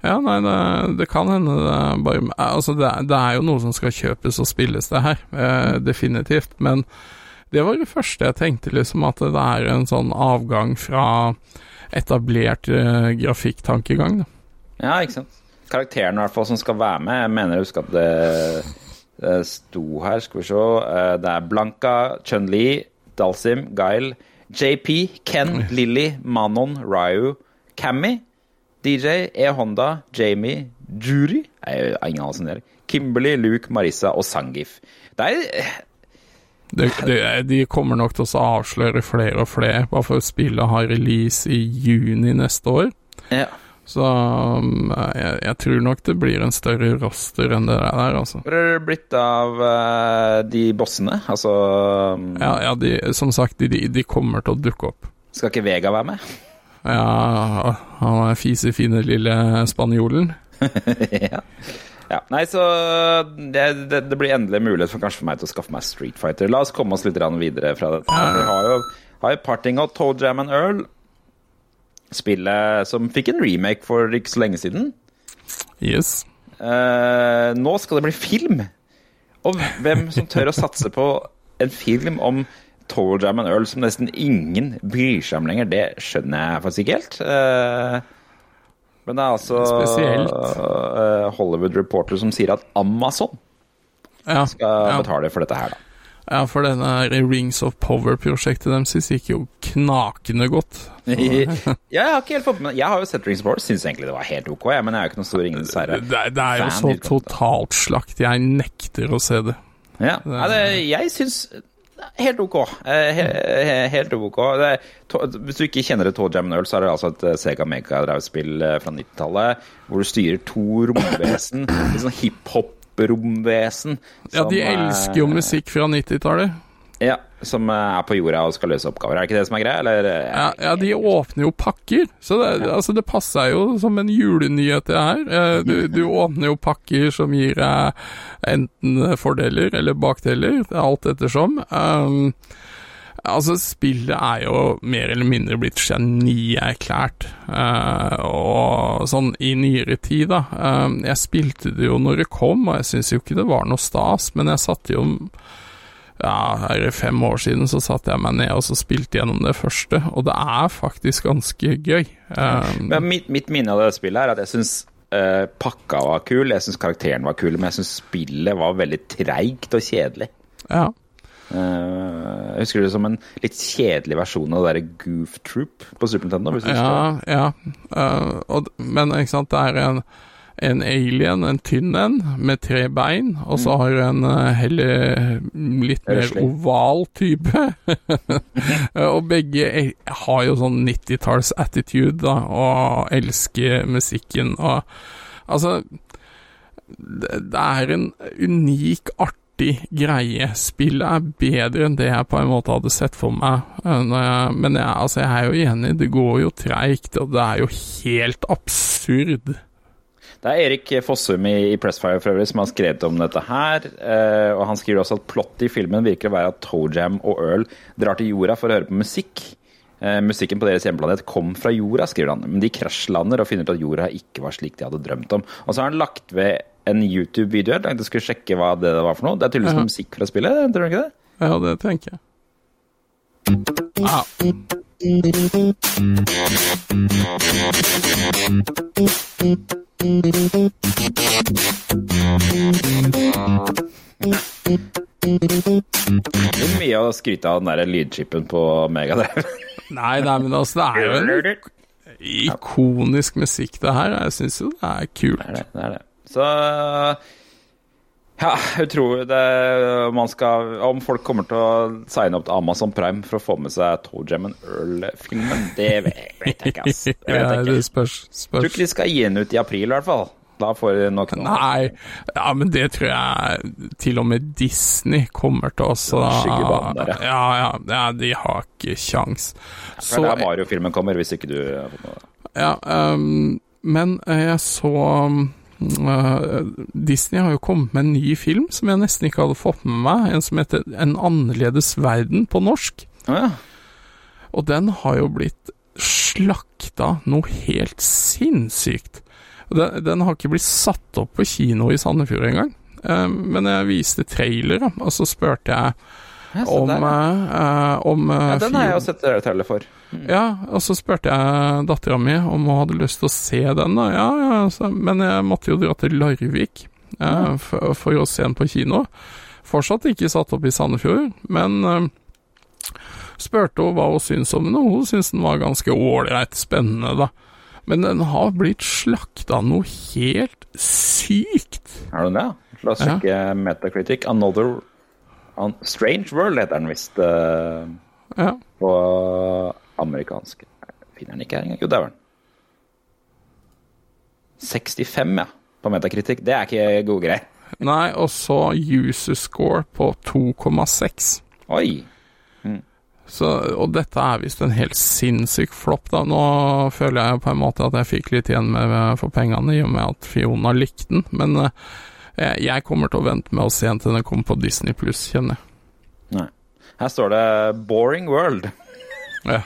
Ja, nei, det, det kan hende det er bare Altså, det, det er jo noe som skal kjøpes og spilles, det her. Eh, definitivt. Men det var det første jeg tenkte, liksom, at det er en sånn avgang fra etablert eh, grafikktankegang. Da.
Ja, ikke sant. Karakteren i hvert fall som skal være med, jeg mener jeg husker at det, det sto her, skal vi se. eh, Det er Blanka, Chun-Li, Dalsim, Guile, JP, Ken, Lilly, Manon, Ryu, Cammy, DJ, E-Honda, Jamie, Jury Jeg har ingen anelse om det er. Kimberly, Luke, Marissa og Sangif. Det er
Det, det, de kommer nok til å avsløre flere og flere, bare for spillet har release i juni neste år.
ja.
Så um, jeg, jeg tror nok det blir en større roster enn det der, altså.
Hvor er det blitt av uh, de bossene? Altså
Ja, ja de, som sagt, de, de kommer til å dukke opp.
Skal ikke Vega være med?
Ja, han er fisefine lille spanjolen.
ja. ja. Nei, så det, det, det blir endelig mulighet for kanskje for meg til å skaffe meg Street Fighter. La oss komme oss litt videre fra dette. Vi har jo, har jo Parting og Toe Jam and Earl. Spillet som fikk en remake for ikke så lenge siden.
Yes.
Uh, nå skal det bli film. Og hvem som tør å satse på en film om Toe Jam and Earl som nesten ingen bryr seg om lenger, det skjønner jeg faktisk ikke helt. Uh, men det er altså eh, Hollywood Reporter som sier at Amazon
Ja,
skal
ja.
betale for dette her, da.
Ja, for denne Rings of Power-prosjektet deres gikk jo knakende godt.
ja, jeg har ikke helt fått med Jeg har jo sett Rings of Power, syns egentlig det var helt ok, men jeg er jo ikke noen stor Ringenes herre.
Det, det er jo så totalt slakt. Jeg nekter å se det.
Ja, Nei, det, jeg syns Helt ok. Eh, he, he, helt ok. Det, hvis du ikke kjenner det Toe Jam Earl, så er det altså et eh, Sega Mega Drive-spill eh, fra 90-tallet hvor du styrer to romvesen. Litt sånn hiphop-romvesen.
Ja, de
eh,
elsker jo musikk fra 90-tallet.
Ja, som eh, er på jorda og skal løse oppgaver. Er det ikke det som er greia, eller? eh,
Ja, ja, de åpner jo pakker, så det, altså det passer jo som en julenyhet det her. Eh, Du, du åpner jo pakker som gir deg enten fordeler eller bakdeler, alt ettersom. Um, altså, spillet er jo mer eller mindre blitt genierklært, uh, og sånn i nyere tid, da. Uh, jeg spilte det jo når det kom, og jeg syns jo ikke det var noe stas, men jeg satte jo ja, her er fem år siden så satte jeg meg ned og så spilte gjennom det første, og det er faktisk ganske gøy. Um,
Men mitt, mitt minne av det spillet er at jeg syns uh, pakka var kul, jeg syns karakteren var kul, men jeg syns spillet var veldig treigt og kjedelig.
ja.
Eh, jeg husker det som en litt kjedelig versjon av det derre Goof Troop på Super Nintendo.
Ja, ja. Uh, og, men ikke sant, det er en, en alien, en tynn en, med tre bein, og så har du en uh, heller litt mer oval type. Og begge er, har jo sånn 90-talls attitude, da, og elsker musikken og Altså, det, det er en unik, artig greie. Spillet er bedre enn det jeg på en måte hadde sett for meg. eh, men jeg, altså, jeg er jo enig, det går jo treigt, og det er jo helt absurd.
Det er Erik Fossum i, i Pressfire for øvrig som har skrevet om dette her. eh, og Han skriver også at plottet i filmen virker å være at Tojam og Earl drar til jorda for å høre på musikk. Eh, musikken på deres hjemplanet kom fra jorda, skriver han, men de krasjlander og finner ut at jorda ikke var slik de hadde drømt om. Og så har han lagt ved en YouTube-video Jeg tenkte jeg skulle sjekke hva det var for noe. Det er tydeligvis
Ja.
musikk fra spillet, tror du ikke det?
Ja, det tenker jeg. Ah.
Det er mye å skryte av den der lydchipen på Megadrive.
Nei, nei, men altså, det er jo en ikonisk musikk, det her. Jeg syns jo det er kult.
Det er det. det, er det. Så ja, jeg tror det man skal Om folk kommer til å signe opp til Amazon Prime for å få med seg Toe Jam and Earl-filmen, det vet jeg ikke, ass. Det vet
Ja,
jeg ikke.
spørs.
spørs. tror ikke de skal gi den ut i april, i hvert fall. Da får de nok noe.
Nei, ja, men det tror jeg til og med Disney kommer til oss.
Ja, der, ja.
ja, ja, ja, de har ikke kjangs.
For det er Mario-filmen kommer, hvis ikke du.
Ja, um, men jeg så Disney har jo kommet med en ny film som jeg nesten ikke hadde fått med meg. En som heter En annerledes verden på norsk.
Ja.
Og den har jo blitt slakta noe helt sinnssykt. Den, den har ikke blitt satt opp på kino i Sandefjord engang. Eh, men jeg viste trailer, og så spurte jeg om,
uh,
eh, om uh,
ja, den har jeg jo sett trailer for.
ja, og så spurte jeg dattera mi om hun hadde lyst til å se den, da. Ja, ja, så, men jeg måtte jo dra til Larvik eh, for, for å se den på kino. Fortsatt ikke satt opp i Sandefjord, men uh, spurte hun hva hun syntes om den, og hun syntes den var ganske ålreit, spennende, da. Men den har blitt slakta noe helt sykt.
Er den det? La oss
Ja.
Metacritic. Another An Strange World heter den visst uh,
Ja.
på amerikansk. Finner den ikke her engang. Jo, den. 65, ja. På metakritikk. Det er ikke gode greier.
Nei, og så user score på 2,6.
Oi.
Så, og dette er visst en helt sinnssyk flopp, da. Nå føler jeg på en måte at jeg fikk litt igjen med, for pengene i og med at Fiona likte den, men eh, jeg, jeg kommer til å vente med å se den til den kommer på Disney pluss, kjenner jeg.
Nei. Her står det 'Boring World'.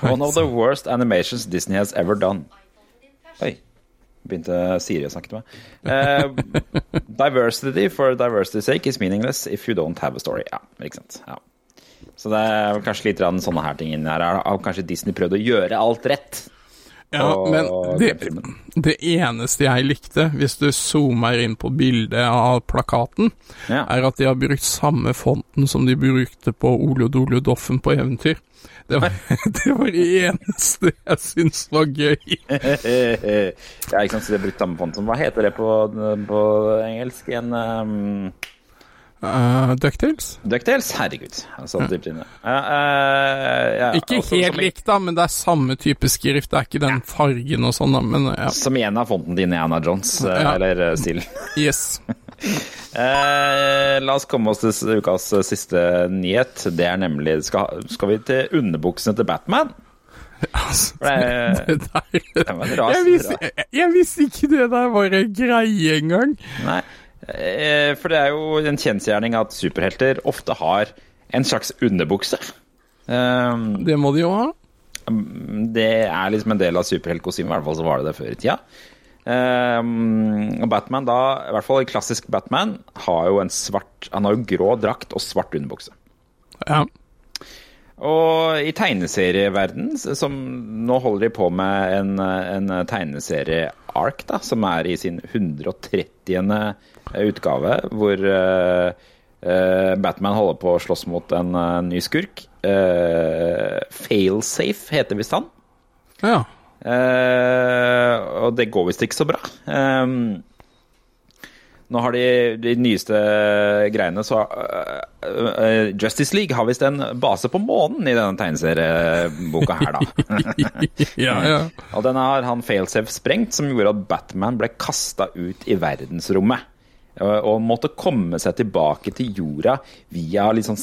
One of the worst animations Disney has ever done. Oi. Begynte Siri å snakke til meg. Uh, diversity for diversity's sake is meaningless if you don't have a story. Ja, ikke sant. Ja. Så det er kanskje litt sånne her ting inni her. Har kanskje Disney prøvd å gjøre alt rett?
Ja, men det, det eneste jeg likte, hvis du zoomer inn på bildet av plakaten,
Ja.
er at de har brukt samme fonten som de brukte på Ole Dole Doffen på eventyr. Det var det, var det eneste jeg syntes var gøy.
ja, ikke sant, så de har brukt samme fonten. Hva heter det på, på engelsk? En um,
Uh, Ducktales?
Ducktails? Herregud. Altså, dypt inne. Ja, eh, ja,
Ikke
også
helt likt, da, men det er samme type skrift. Det er ikke den fargen og sånn, da, men ja.
Som igjen har fonten i Anna eh,
Ja.
eller eh, stilen.
Yes.
uh, la oss komme oss til ukas eh, siste nyhet. Det er nemlig Skal, skal vi til underbuksene til Batman?
Altså,
det-
det der jeg, visste, jeg, jeg visste ikke det der var en greie engang.
Eh, for det er jo en kjensgjerning at superhelter ofte har en slags underbukse. Eh,
Det må de jo ha.
det er liksom en del av superheltkostymet, i hvert fall så var det det før i tida. Um, og Batman da, i hvert fall klassisk Batman, har jo en svart Han har jo grå drakt og svart underbukse.
Ja.
Og i tegneserieverden, som nå holder de på med en, en tegneserie-ark, da, som er i sin 130. utgave, hvor eh, eh, Batman holder på å slåss mot en eh, ny skurk. Failsafe heter visst han.
ja.
Og det går visst ikke så bra. Nå har de de nyeste greiene, så Justice League har visst en base på månen i denne tegneserieboka her, da.
ja, ja.
og den har han Failsafe sprengt, som gjorde at Batman ble kasta ut i verdensrommet. eh, Og måtte komme seg tilbake til jorda via litt sånn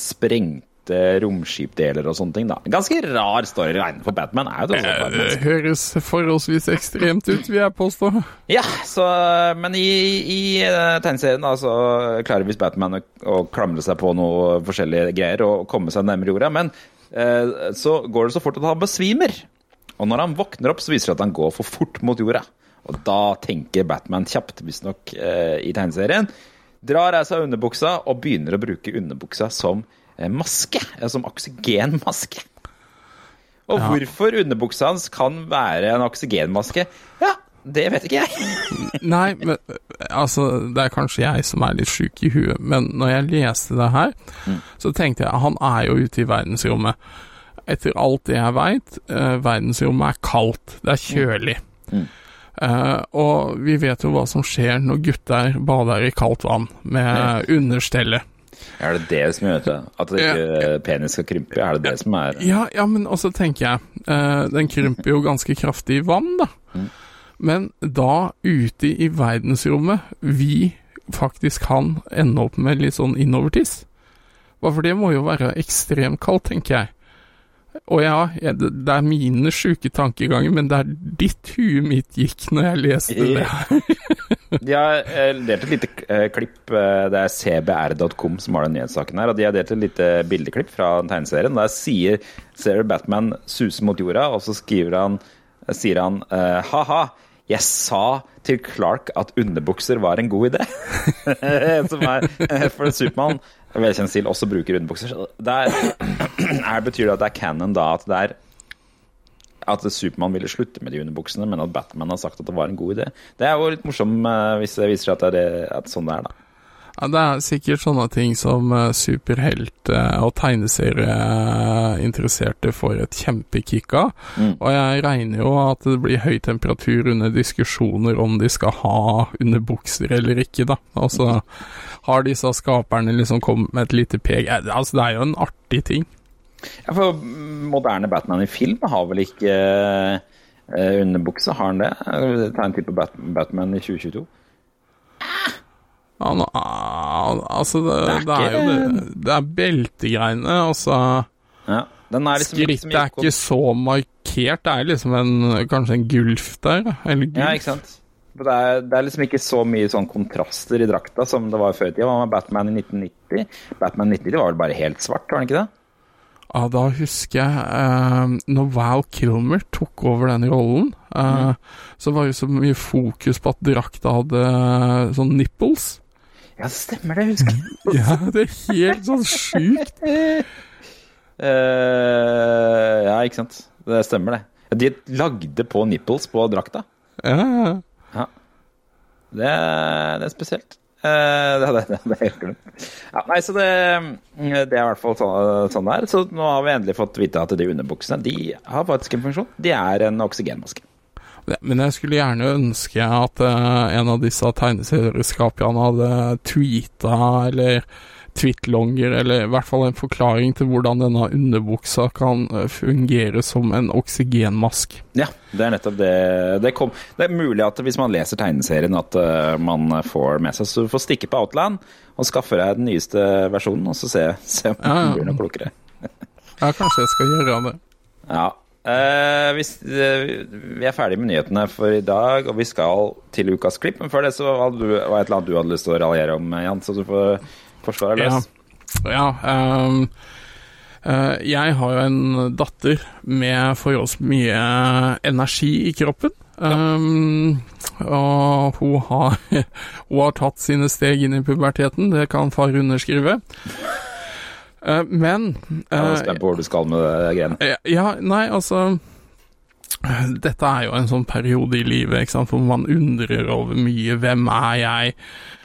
sprengte romskipdeler og sånne ting. da Ganske rar storyline, for Batman er jo alt bare
Det høres forholdsvis ekstremt ut, vil jeg påstå.
Ja, så, men i, i eh, tegneserien da, så klarer visst Batman å, å klamre seg på noe forskjellige greier og komme seg nærmere jorda, men eh, så går det så fort at han besvimer. Og når han våkner opp, så viser det at han går for fort mot jorda. Og da tenker Batman kjapt, visstnok, eh, i tegneserien. Drar av seg underbuksa og begynner å bruke underbuksa som eh, maske. eh, Som oksygenmaske. Og
Ja.
hvorfor underbuksa hans kan være en oksygenmaske, ja, det vet ikke jeg.
Nei, men altså, det er kanskje jeg som er litt sjuk i huet, men når jeg leste det her, så tenkte jeg han er jo ute i verdensrommet. Etter alt det jeg veit, eh, verdensrommet er kaldt, det er kjølig. Eh, og vi vet jo hva som skjer når gutter bader i kaldt vann med understellet.
Er det det som gjør det? At det ikke penis skal krympe? Er det det som er
Ja, ja, men også tenker jeg uh, Den krymper jo ganske kraftig i vann, da. Men da, ute i verdensrommet, vi faktisk kan ende opp med litt sånn innovertiss. For det må jo være ekstremt kaldt, tenker jeg. Og ja, det er mine sjuke tankeganger, men det er ditt huet mitt gikk når jeg leste det.
De har eh, delt et lite eh, klipp, eh, det er cbr.com som har den nyhetssaken her, og de har delt et lite bildeklipp fra tegneserien. Der sier, Sarah Batman 'suser mot jorda, og så han, sier han ha-ha, jeg sa til Clark at underbukser var en god idé. som er, for Supermann, velkjent stil, også bruker underbukser. Der, her betyr det at det er canon da, at det er at Supermann ville slutte med de underbuksene, men at Batman har sagt at det var en god idé. Det er jo litt morsomt eh, hvis det viser seg at det er, at sånn det er, da.
Ja, det er sikkert sånne ting som uh, superhelt eh, og tegneserieinteresserte får et kjempekick av. Og jeg regner jo at det blir høy temperatur under diskusjoner om de skal ha underbukser eller ikke, da. Altså, har disse skaperne liksom kommet med et lite pek Eh, Altså, det er jo en artig ting.
Ja, for moderne Batman i film har vel ikke uh, underbukse, har han det? Ta en type Bat Batman i 2022.
Ja, nå, altså, det,
Det er
det, er jo det, det er beltegreiene, altså.
Ja, den er liksom
Skrittet er ikke så markert, det er liksom en, kanskje en gulf der, eller gulf.
Ja, ikke sant? Det er, det er liksom ikke så mye sånn kontraster i drakta som det var før i tida. Hva med Batman i 1990? Batman i 1990 var vel bare helt svart, var den ikke det?
Ja, da husker jeg eh, når Val Kilmer tok over den rollen, eh, så var det så mye fokus på at drakta hadde eh, sånn nipples.
Ja, det stemmer det, husker jeg.
Ja, det er helt sånn sjukt.
Uh, ja, ikke sant. Det stemmer, det. De lagde på nipples på drakta.
Ja, ja,
Ja. Det, det er spesielt. Eh, det, det, det, er helt glemt. Ja, nei, så det, det er i hvert fall sånn, sånn det er. Så nå har vi endelig fått vite at de underbuksene de har faktisk en funksjon. De er en oksygenmaske.
Men jeg skulle gjerne ønske at uh, en av disse tegneserieskaperne hadde tweeta eller tweetlonger, eller i hvert fall en forklaring til hvordan denne underbuksa kan eh, fungere som en oksygenmask.
Ja, det er nettopp det. Det, kom, det er mulig at hvis man leser tegneserien at eh, man får med seg Så du får stikke på Outland og skaffe deg den nyeste versjonen, og så se, se om
Ja, ja.
du blir noe klokere.
Ja, kanskje jeg skal gjøre det.
Ja. Eh, hvis, eh, vi er ferdige med nyhetene for i dag, og vi skal til ukas klipp. Men før det så var det et eller annet du hadde lyst til å raljere om, Jan, så du får forsvare deg løs.
Ja, ja um, uh, jeg har jo en datter med forholdsvis mye energi i kroppen. Um, og hun har, hun har tatt sine steg inn i puberteten, det kan far underskrive. Uh, men
Jeg er
eh,
spent på hvor du skal med det greiene.
ja, ja, nei, altså Dette er jo en sånn periode i livet hvor man undrer over mye. Hvem er jeg?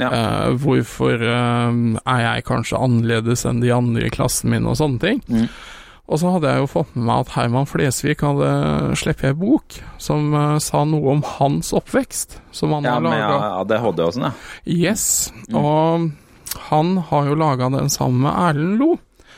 Ja.
Uh, hvorfor uh, er jeg kanskje annerledes enn de andre i klassen min, og sånne ting.
Mm.
Og så hadde jeg jo fått med meg at Herman Flesvig hadde sluppet ei bok som uh, sa noe om hans oppvekst. Som han
Ja,
har
med
laga.
ADHD og sånn, ja.
Yes.
Mm.
Og han har jo laga den sammen med Erlend Lo.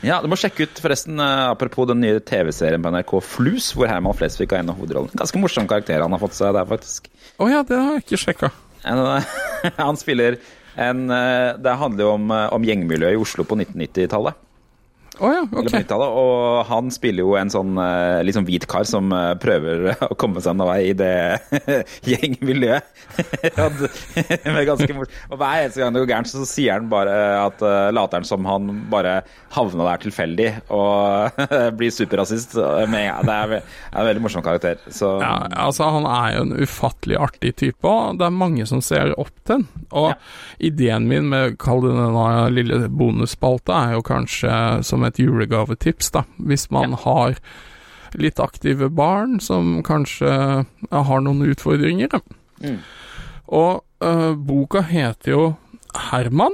Ja, Du må sjekke ut forresten, eh, apropos den nye TV-serien på NRK Flus, hvor Herman Flesvig har en av hovedrollene. Ganske morsom karakter han har fått seg der, faktisk.
Å ja, det har jeg ikke sjekka.
Han spiller en eh, Det handler jo om, eh, om gjengmiljøet i Oslo på 1990-tallet.
Å ja,
Eller
ok.
på 90-tallet, Og han spiller jo en sånn eh, sånn hvit kar som eh, prøver å komme seg noen vei i det gjengmiljøet. Og Med ganske mors- og hver eneste gang det går gærent, så sier han bare at uh, later han som han bare havna der tilfeldig og blir superrasist Men ja. Det er, en veldig morsom karakter. Så
Ja, altså Han er jo en ufattelig artig type, og det er mange som ser opp til han. Og ideen min med å kalle det denne lille bonusspalta er jo kanskje som et julegavetips, da. Hvis man har litt aktive barn som kanskje har noen utfordringer.
Mm.
Og uh, boka heter jo Herman.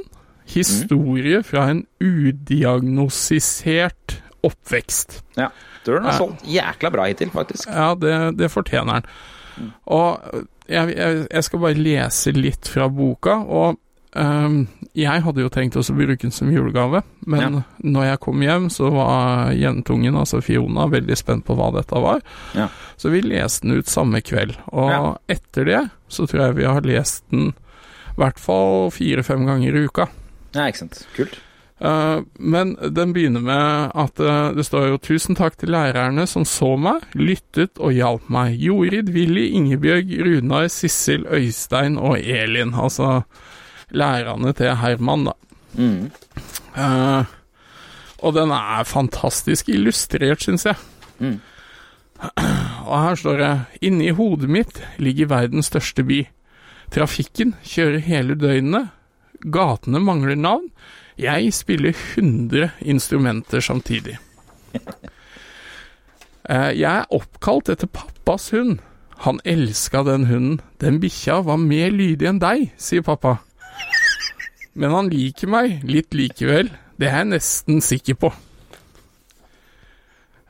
Historie fra en udiagnosisert oppvekst.
ja. Tror du den har solgt jækla bra hittil, faktisk.
Ja, det, det fortjener den. Og jeg, jeg, jeg skal bare lese litt fra boka, og ehm, jeg hadde jo tenkt også å bruke den som julegave, men
Ja.
når jeg kom hjem, så var jentungen, altså Fiona, veldig spent på hva dette var.
Ja.
Så vi leste den ut samme kveld, og
Ja.
etter det så tror jeg vi har lest den i hvert fall fire-fem ganger i uka.
Ja, ikke sant. Kult.
Eh, men den begynner med at eh, det står jo 'Tusen takk til lærerne som så meg, lyttet og hjalp meg'. Jorid, Willy, Ingebjørg, Runar, Sissel, Øystein og Elin. Altså lærerne til Herman, da.
Mm.
Uh, og den er fantastisk illustrert, syns jeg.
Mm.
Og her står det 'Inni hodet mitt ligger verdens største by'. Trafikken kjører hele døgnet. Gatene mangler navn. Jeg spiller 100 instrumenter samtidig. Eh, Jeg er oppkalt etter pappas hund. Han elska den hunden. Den bikkja var mer lydig enn deg, sier pappa. Men han liker meg litt likevel. Det er jeg nesten sikker på.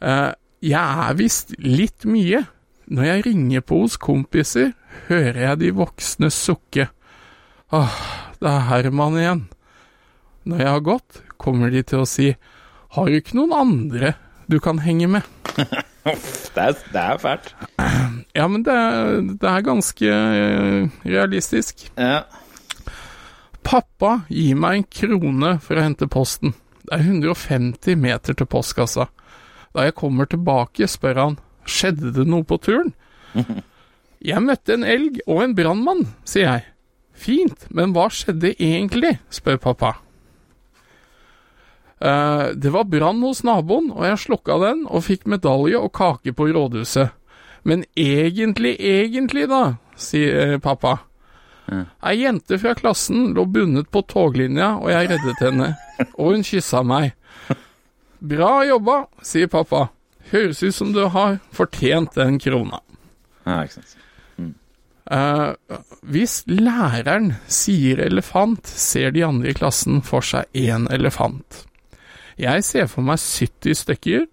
Eh, Jeg er visst litt mye. Når jeg ringer på hos kompiser, hører jeg de voksne sukke. Åh, det er Herman igjen. Når jeg har gått, kommer de til å si Har du ikke noen andre du kan henge med?
Det er, det er fælt.
Ja, men det, er- det er ganske eh, realistisk.
Ja.
Pappa gi meg en krone for å hente posten. Det er 150 meter til postkassa. Da jeg kommer tilbake, spør han skjedde det noe på turen. Jeg møtte en elg og en brannmann, sier jeg. Fint, men hva skjedde egentlig, spør pappa. Uh, det var brann hos naboen, og jeg slukka den og fikk medalje og kake på rådhuset. Men egentlig, egentlig da, sier pappa. Ei jente fra klassen lå bundet på toglinja, og jeg reddet henne. Og hun kyssa meg. Bra jobba, sier pappa. Høres ut som du har fortjent den krona.
Ja, ikke sant.
Eh, hvis læreren sier elefant, ser de andre i klassen for seg én elefant. Jeg ser for meg 70 stykker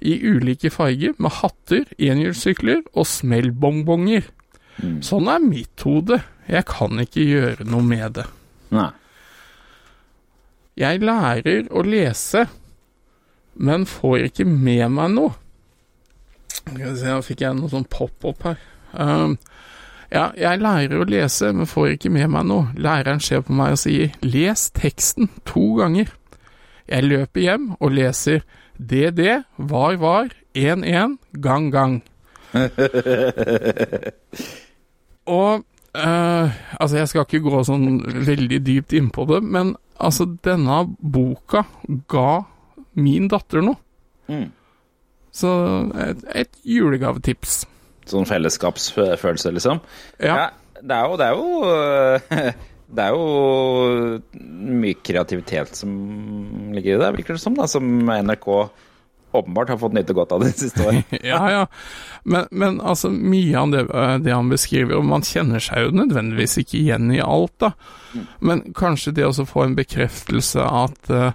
i ulike farger med hatter, enhjulssykler og smellbongbonger. Sånn er mitt hode. Jeg kan ikke gjøre noe med det.
Nei.
Jeg lærer å lese, men får ikke med meg noe. Skal vi se, nå fikk jeg noe sånn pop-opp her. Um, ja, jeg lærer å lese, men får ikke med meg noe. Læreren ser på meg og sier 'les teksten' to ganger. Jeg løper hjem og leser 'DD, var, var, 1-1, gang, gang'. Og eh, altså, jeg skal ikke gå sånn veldig dypt innpå det, men altså, denne boka ga min datter noe.
Mm.
Så et, et julegavetips.
Sånn fellesskapsfølelse, liksom?
Ja.
det er jo Det er jo det er jo mye kreativitet som ligger i det, virker det som, da, som NRK åpenbart har fått nyte godt av det siste året.
ja, ja. Men, men altså, mye av det, det han beskriver, og man kjenner seg jo nødvendigvis ikke igjen i alt, da. Men kanskje det å få en bekreftelse at uh,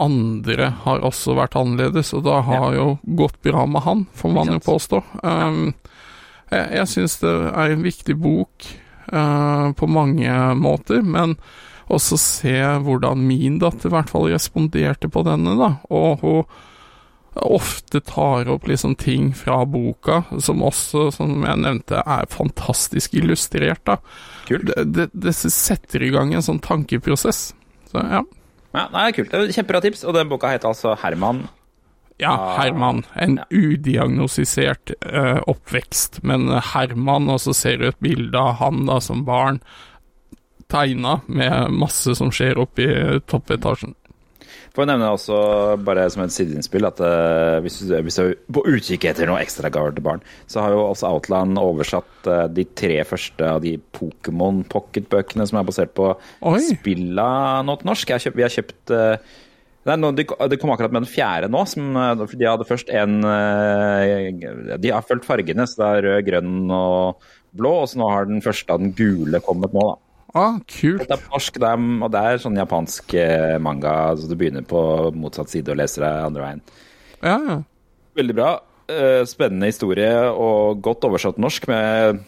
andre har også vært annerledes, og da har jo gått bra med han, får man jo påstå. Um, jeg jeg syns det er en viktig bok uh, på mange måter, men også se hvordan min datter i hvert fall responderte på denne, da. Og hun ofte tar opp liksom ting fra boka, som også, som jeg nevnte, er fantastisk illustrert, da.
Kult.
Det, det, det setter i gang en sånn tankeprosess. Så ja.
Ja, nei, kult. Det er kult. Kjempebra tips. Og den boka heter altså Herman.
Ja, Herman. En udiagnostisert uh, oppvekst. Men Herman, og så ser du et bilde av han da som barn, tegna med masse som skjer oppe i toppetasjen.
For å nevne også, bare som et sideinnspill, at uh, hvis, du, hvis du er på utkikk etter noe ekstragaver til barn, så har jo også Outland oversatt uh, de tre første av de Pokémon Pocket-bøkene som er basert på
Oi.
spilla nå til norsk. Kjøpt, vi har kjøpt uh, Nei, nå, de, de kom akkurat med den fjerde nå. Som, de hadde først en De har fulgt fargene, så det er rød, grønn og blå. Og så nå har den første av den gule kommet nå, da.
Ah, kult.
Det er norsk, det er, og det er sånn japansk eh, manga, så du begynner på motsatt side og leser deg andre veien.
Ja, ja.
Veldig bra. eh, Spennende historie og godt oversatt norsk med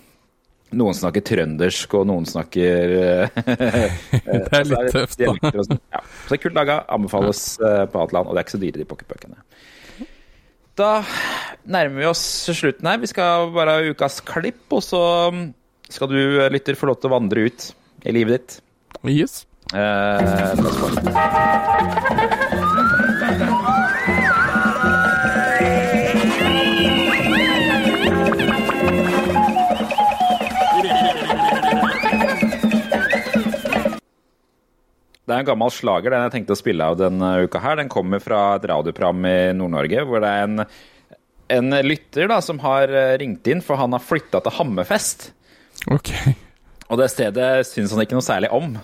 noen snakker trøndersk, og noen snakker eh,
Det er litt tøft, da.
sånn. Ja. Så det er kult laga. Anbefales på på land. og det er ikke så dyre, de pocketbøkene. Da nærmer vi oss slutten her. Vi skal bare ha ukas klipp, og så skal du, lytter, få lov til å vandre ut i livet ditt.
Yes.
Eh, Det er en gammel slager, den jeg tenkte å spille av denne uka her. Den kommer fra et radioprogram i Nord-Norge, hvor det er en, en lytter da, som har eh, ringt inn, for han har flytta til Hammerfest.
Ok.
Og det stedet syns han ikke noe særlig om.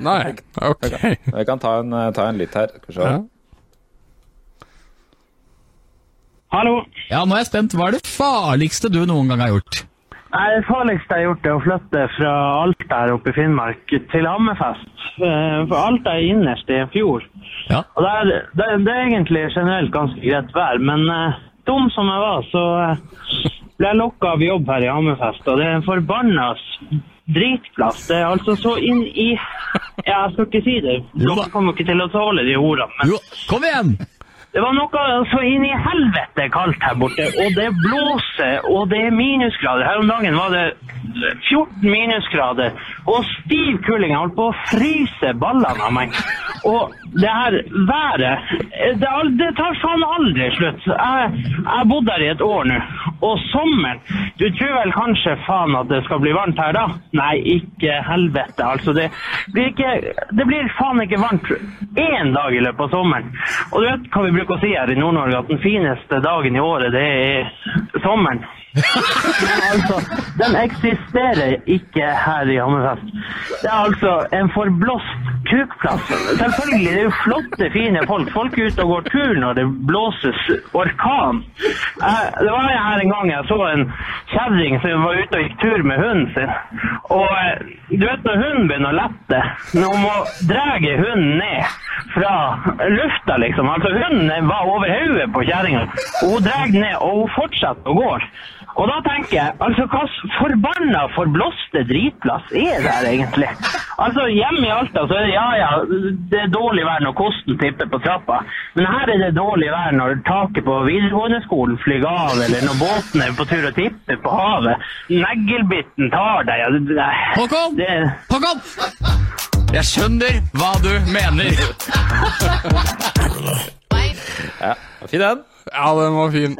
Nei, ok.
Jeg kan ta en, ta en lytt her. Skal vi se.
Ja.
Hallo.
Ja, nå er jeg spent. Hva er det farligste du noen gang har gjort?
Nei, Det farligste jeg har gjort, er å flytte fra Alta her oppe i Finnmark til Hammerfest. Eh, For Alta er innerst i en fjord.
Ja.
Og det er, det, er- det er egentlig generelt ganske greit vær, men uh, dum som jeg var, så eh, ble jeg lokka av jobb her i Hammerfest. Og det er en forbanna dritplass. Det er altså så inn i Ja, jeg skal ikke si det. Dere kommer ikke til å tåle de ordene. men...
Jo, kom igjen!
Det var noe så inn i helvete kaldt her borte, og det blåser, og det er minusgrader. Her om dagen var det 14 minusgrader, og stiv kuling. Jeg holdt på å fryse ballene av meg. Og det her været, det, det tar faen aldri slutt. Jeg har bodd her i et år nå, og sommeren, du tror vel kanskje faen at det skal bli varmt her da? Nei, ikke helvete. Altså, det blir ikke, det blir faen ikke varmt én dag i løpet av sommeren. Og du vet hva vi bruker å si her i Nord-Norge, at den fineste dagen i året, det er sommeren. Men altså, den eksisterer ikke her i Hammerfest. Det er altså en forblåst kukplass. Selvfølgelig, det er jo flotte, fine folk. Folk er ute og går tur når det blåses orkan. Jeg, Det var her en gang jeg så en kjerring som var ute og gikk tur med hunden sin. Og eh, du vet når hunden begynner å lette, når hun må dra hunden ned fra lufta, liksom. Altså hunden var over hodet på kjerringa. Hun drar ned, og hun fortsetter å gå. Og da tenker jeg, altså hva forbanna forblåste dritplass er det her egentlig? Altså hjemme i Alta så er det ja ja, det er dårlig vær når kosten tipper på trappa. Men her er det dårlig vær når taket på videregående skolen flyr av, eller når båten er på tur og tipper på havet. Neglebiten tar deg. Ja, det, det,
Håkon!
Det,
Håkon! Jeg skjønner hva du mener.
Ja, fin den.
Ja, den var fin.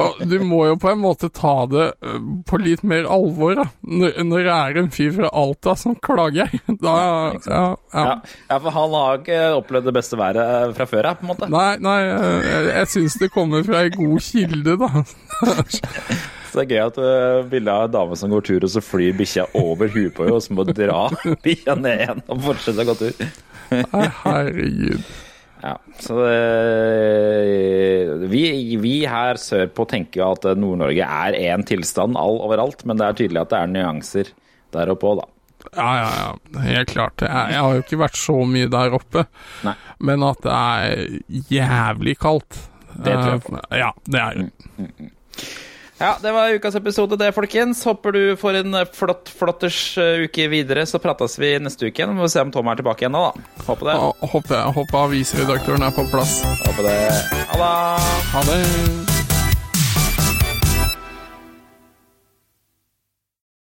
Og du må jo på en måte ta det øh, på litt mer alvor, da. Når, når det er en fyr fra Alta som klager. Da ja, ja.
Ja. for han har ikke opplevd det beste været fra før av, på en måte.
Nei, nei, jeg, jeg syns det kommer fra ei god kilde, da.
Så det er gøy at uh, bildet av ei dame som går tur, og så flyr bikkja over huet på henne, og så må dra bikkja ned igjen og fortsette å gå tur.
Herregud.
Ja, så det, vi, vi her sørpå tenker jo at Nord-Norge er én tilstand all overalt, men det er tydelig at det er nyanser der oppe òg, da.
Ja, ja, ja. Helt klart. Jeg, jeg har jo ikke vært så mye der oppe.
Nei.
Men at det er jævlig kaldt.
Det tror jeg
på. Ja, det er det.
Ja, det var ukas episode, det, folkens. Håper du får en flott, flotters uh, uke videre. Så prates vi neste uke igjen. Vi får se om Tom er tilbake igjen da. da. Håper det.
Håper, håper avisredaktøren er på plass.
Håper det. Ha det.
Ha det.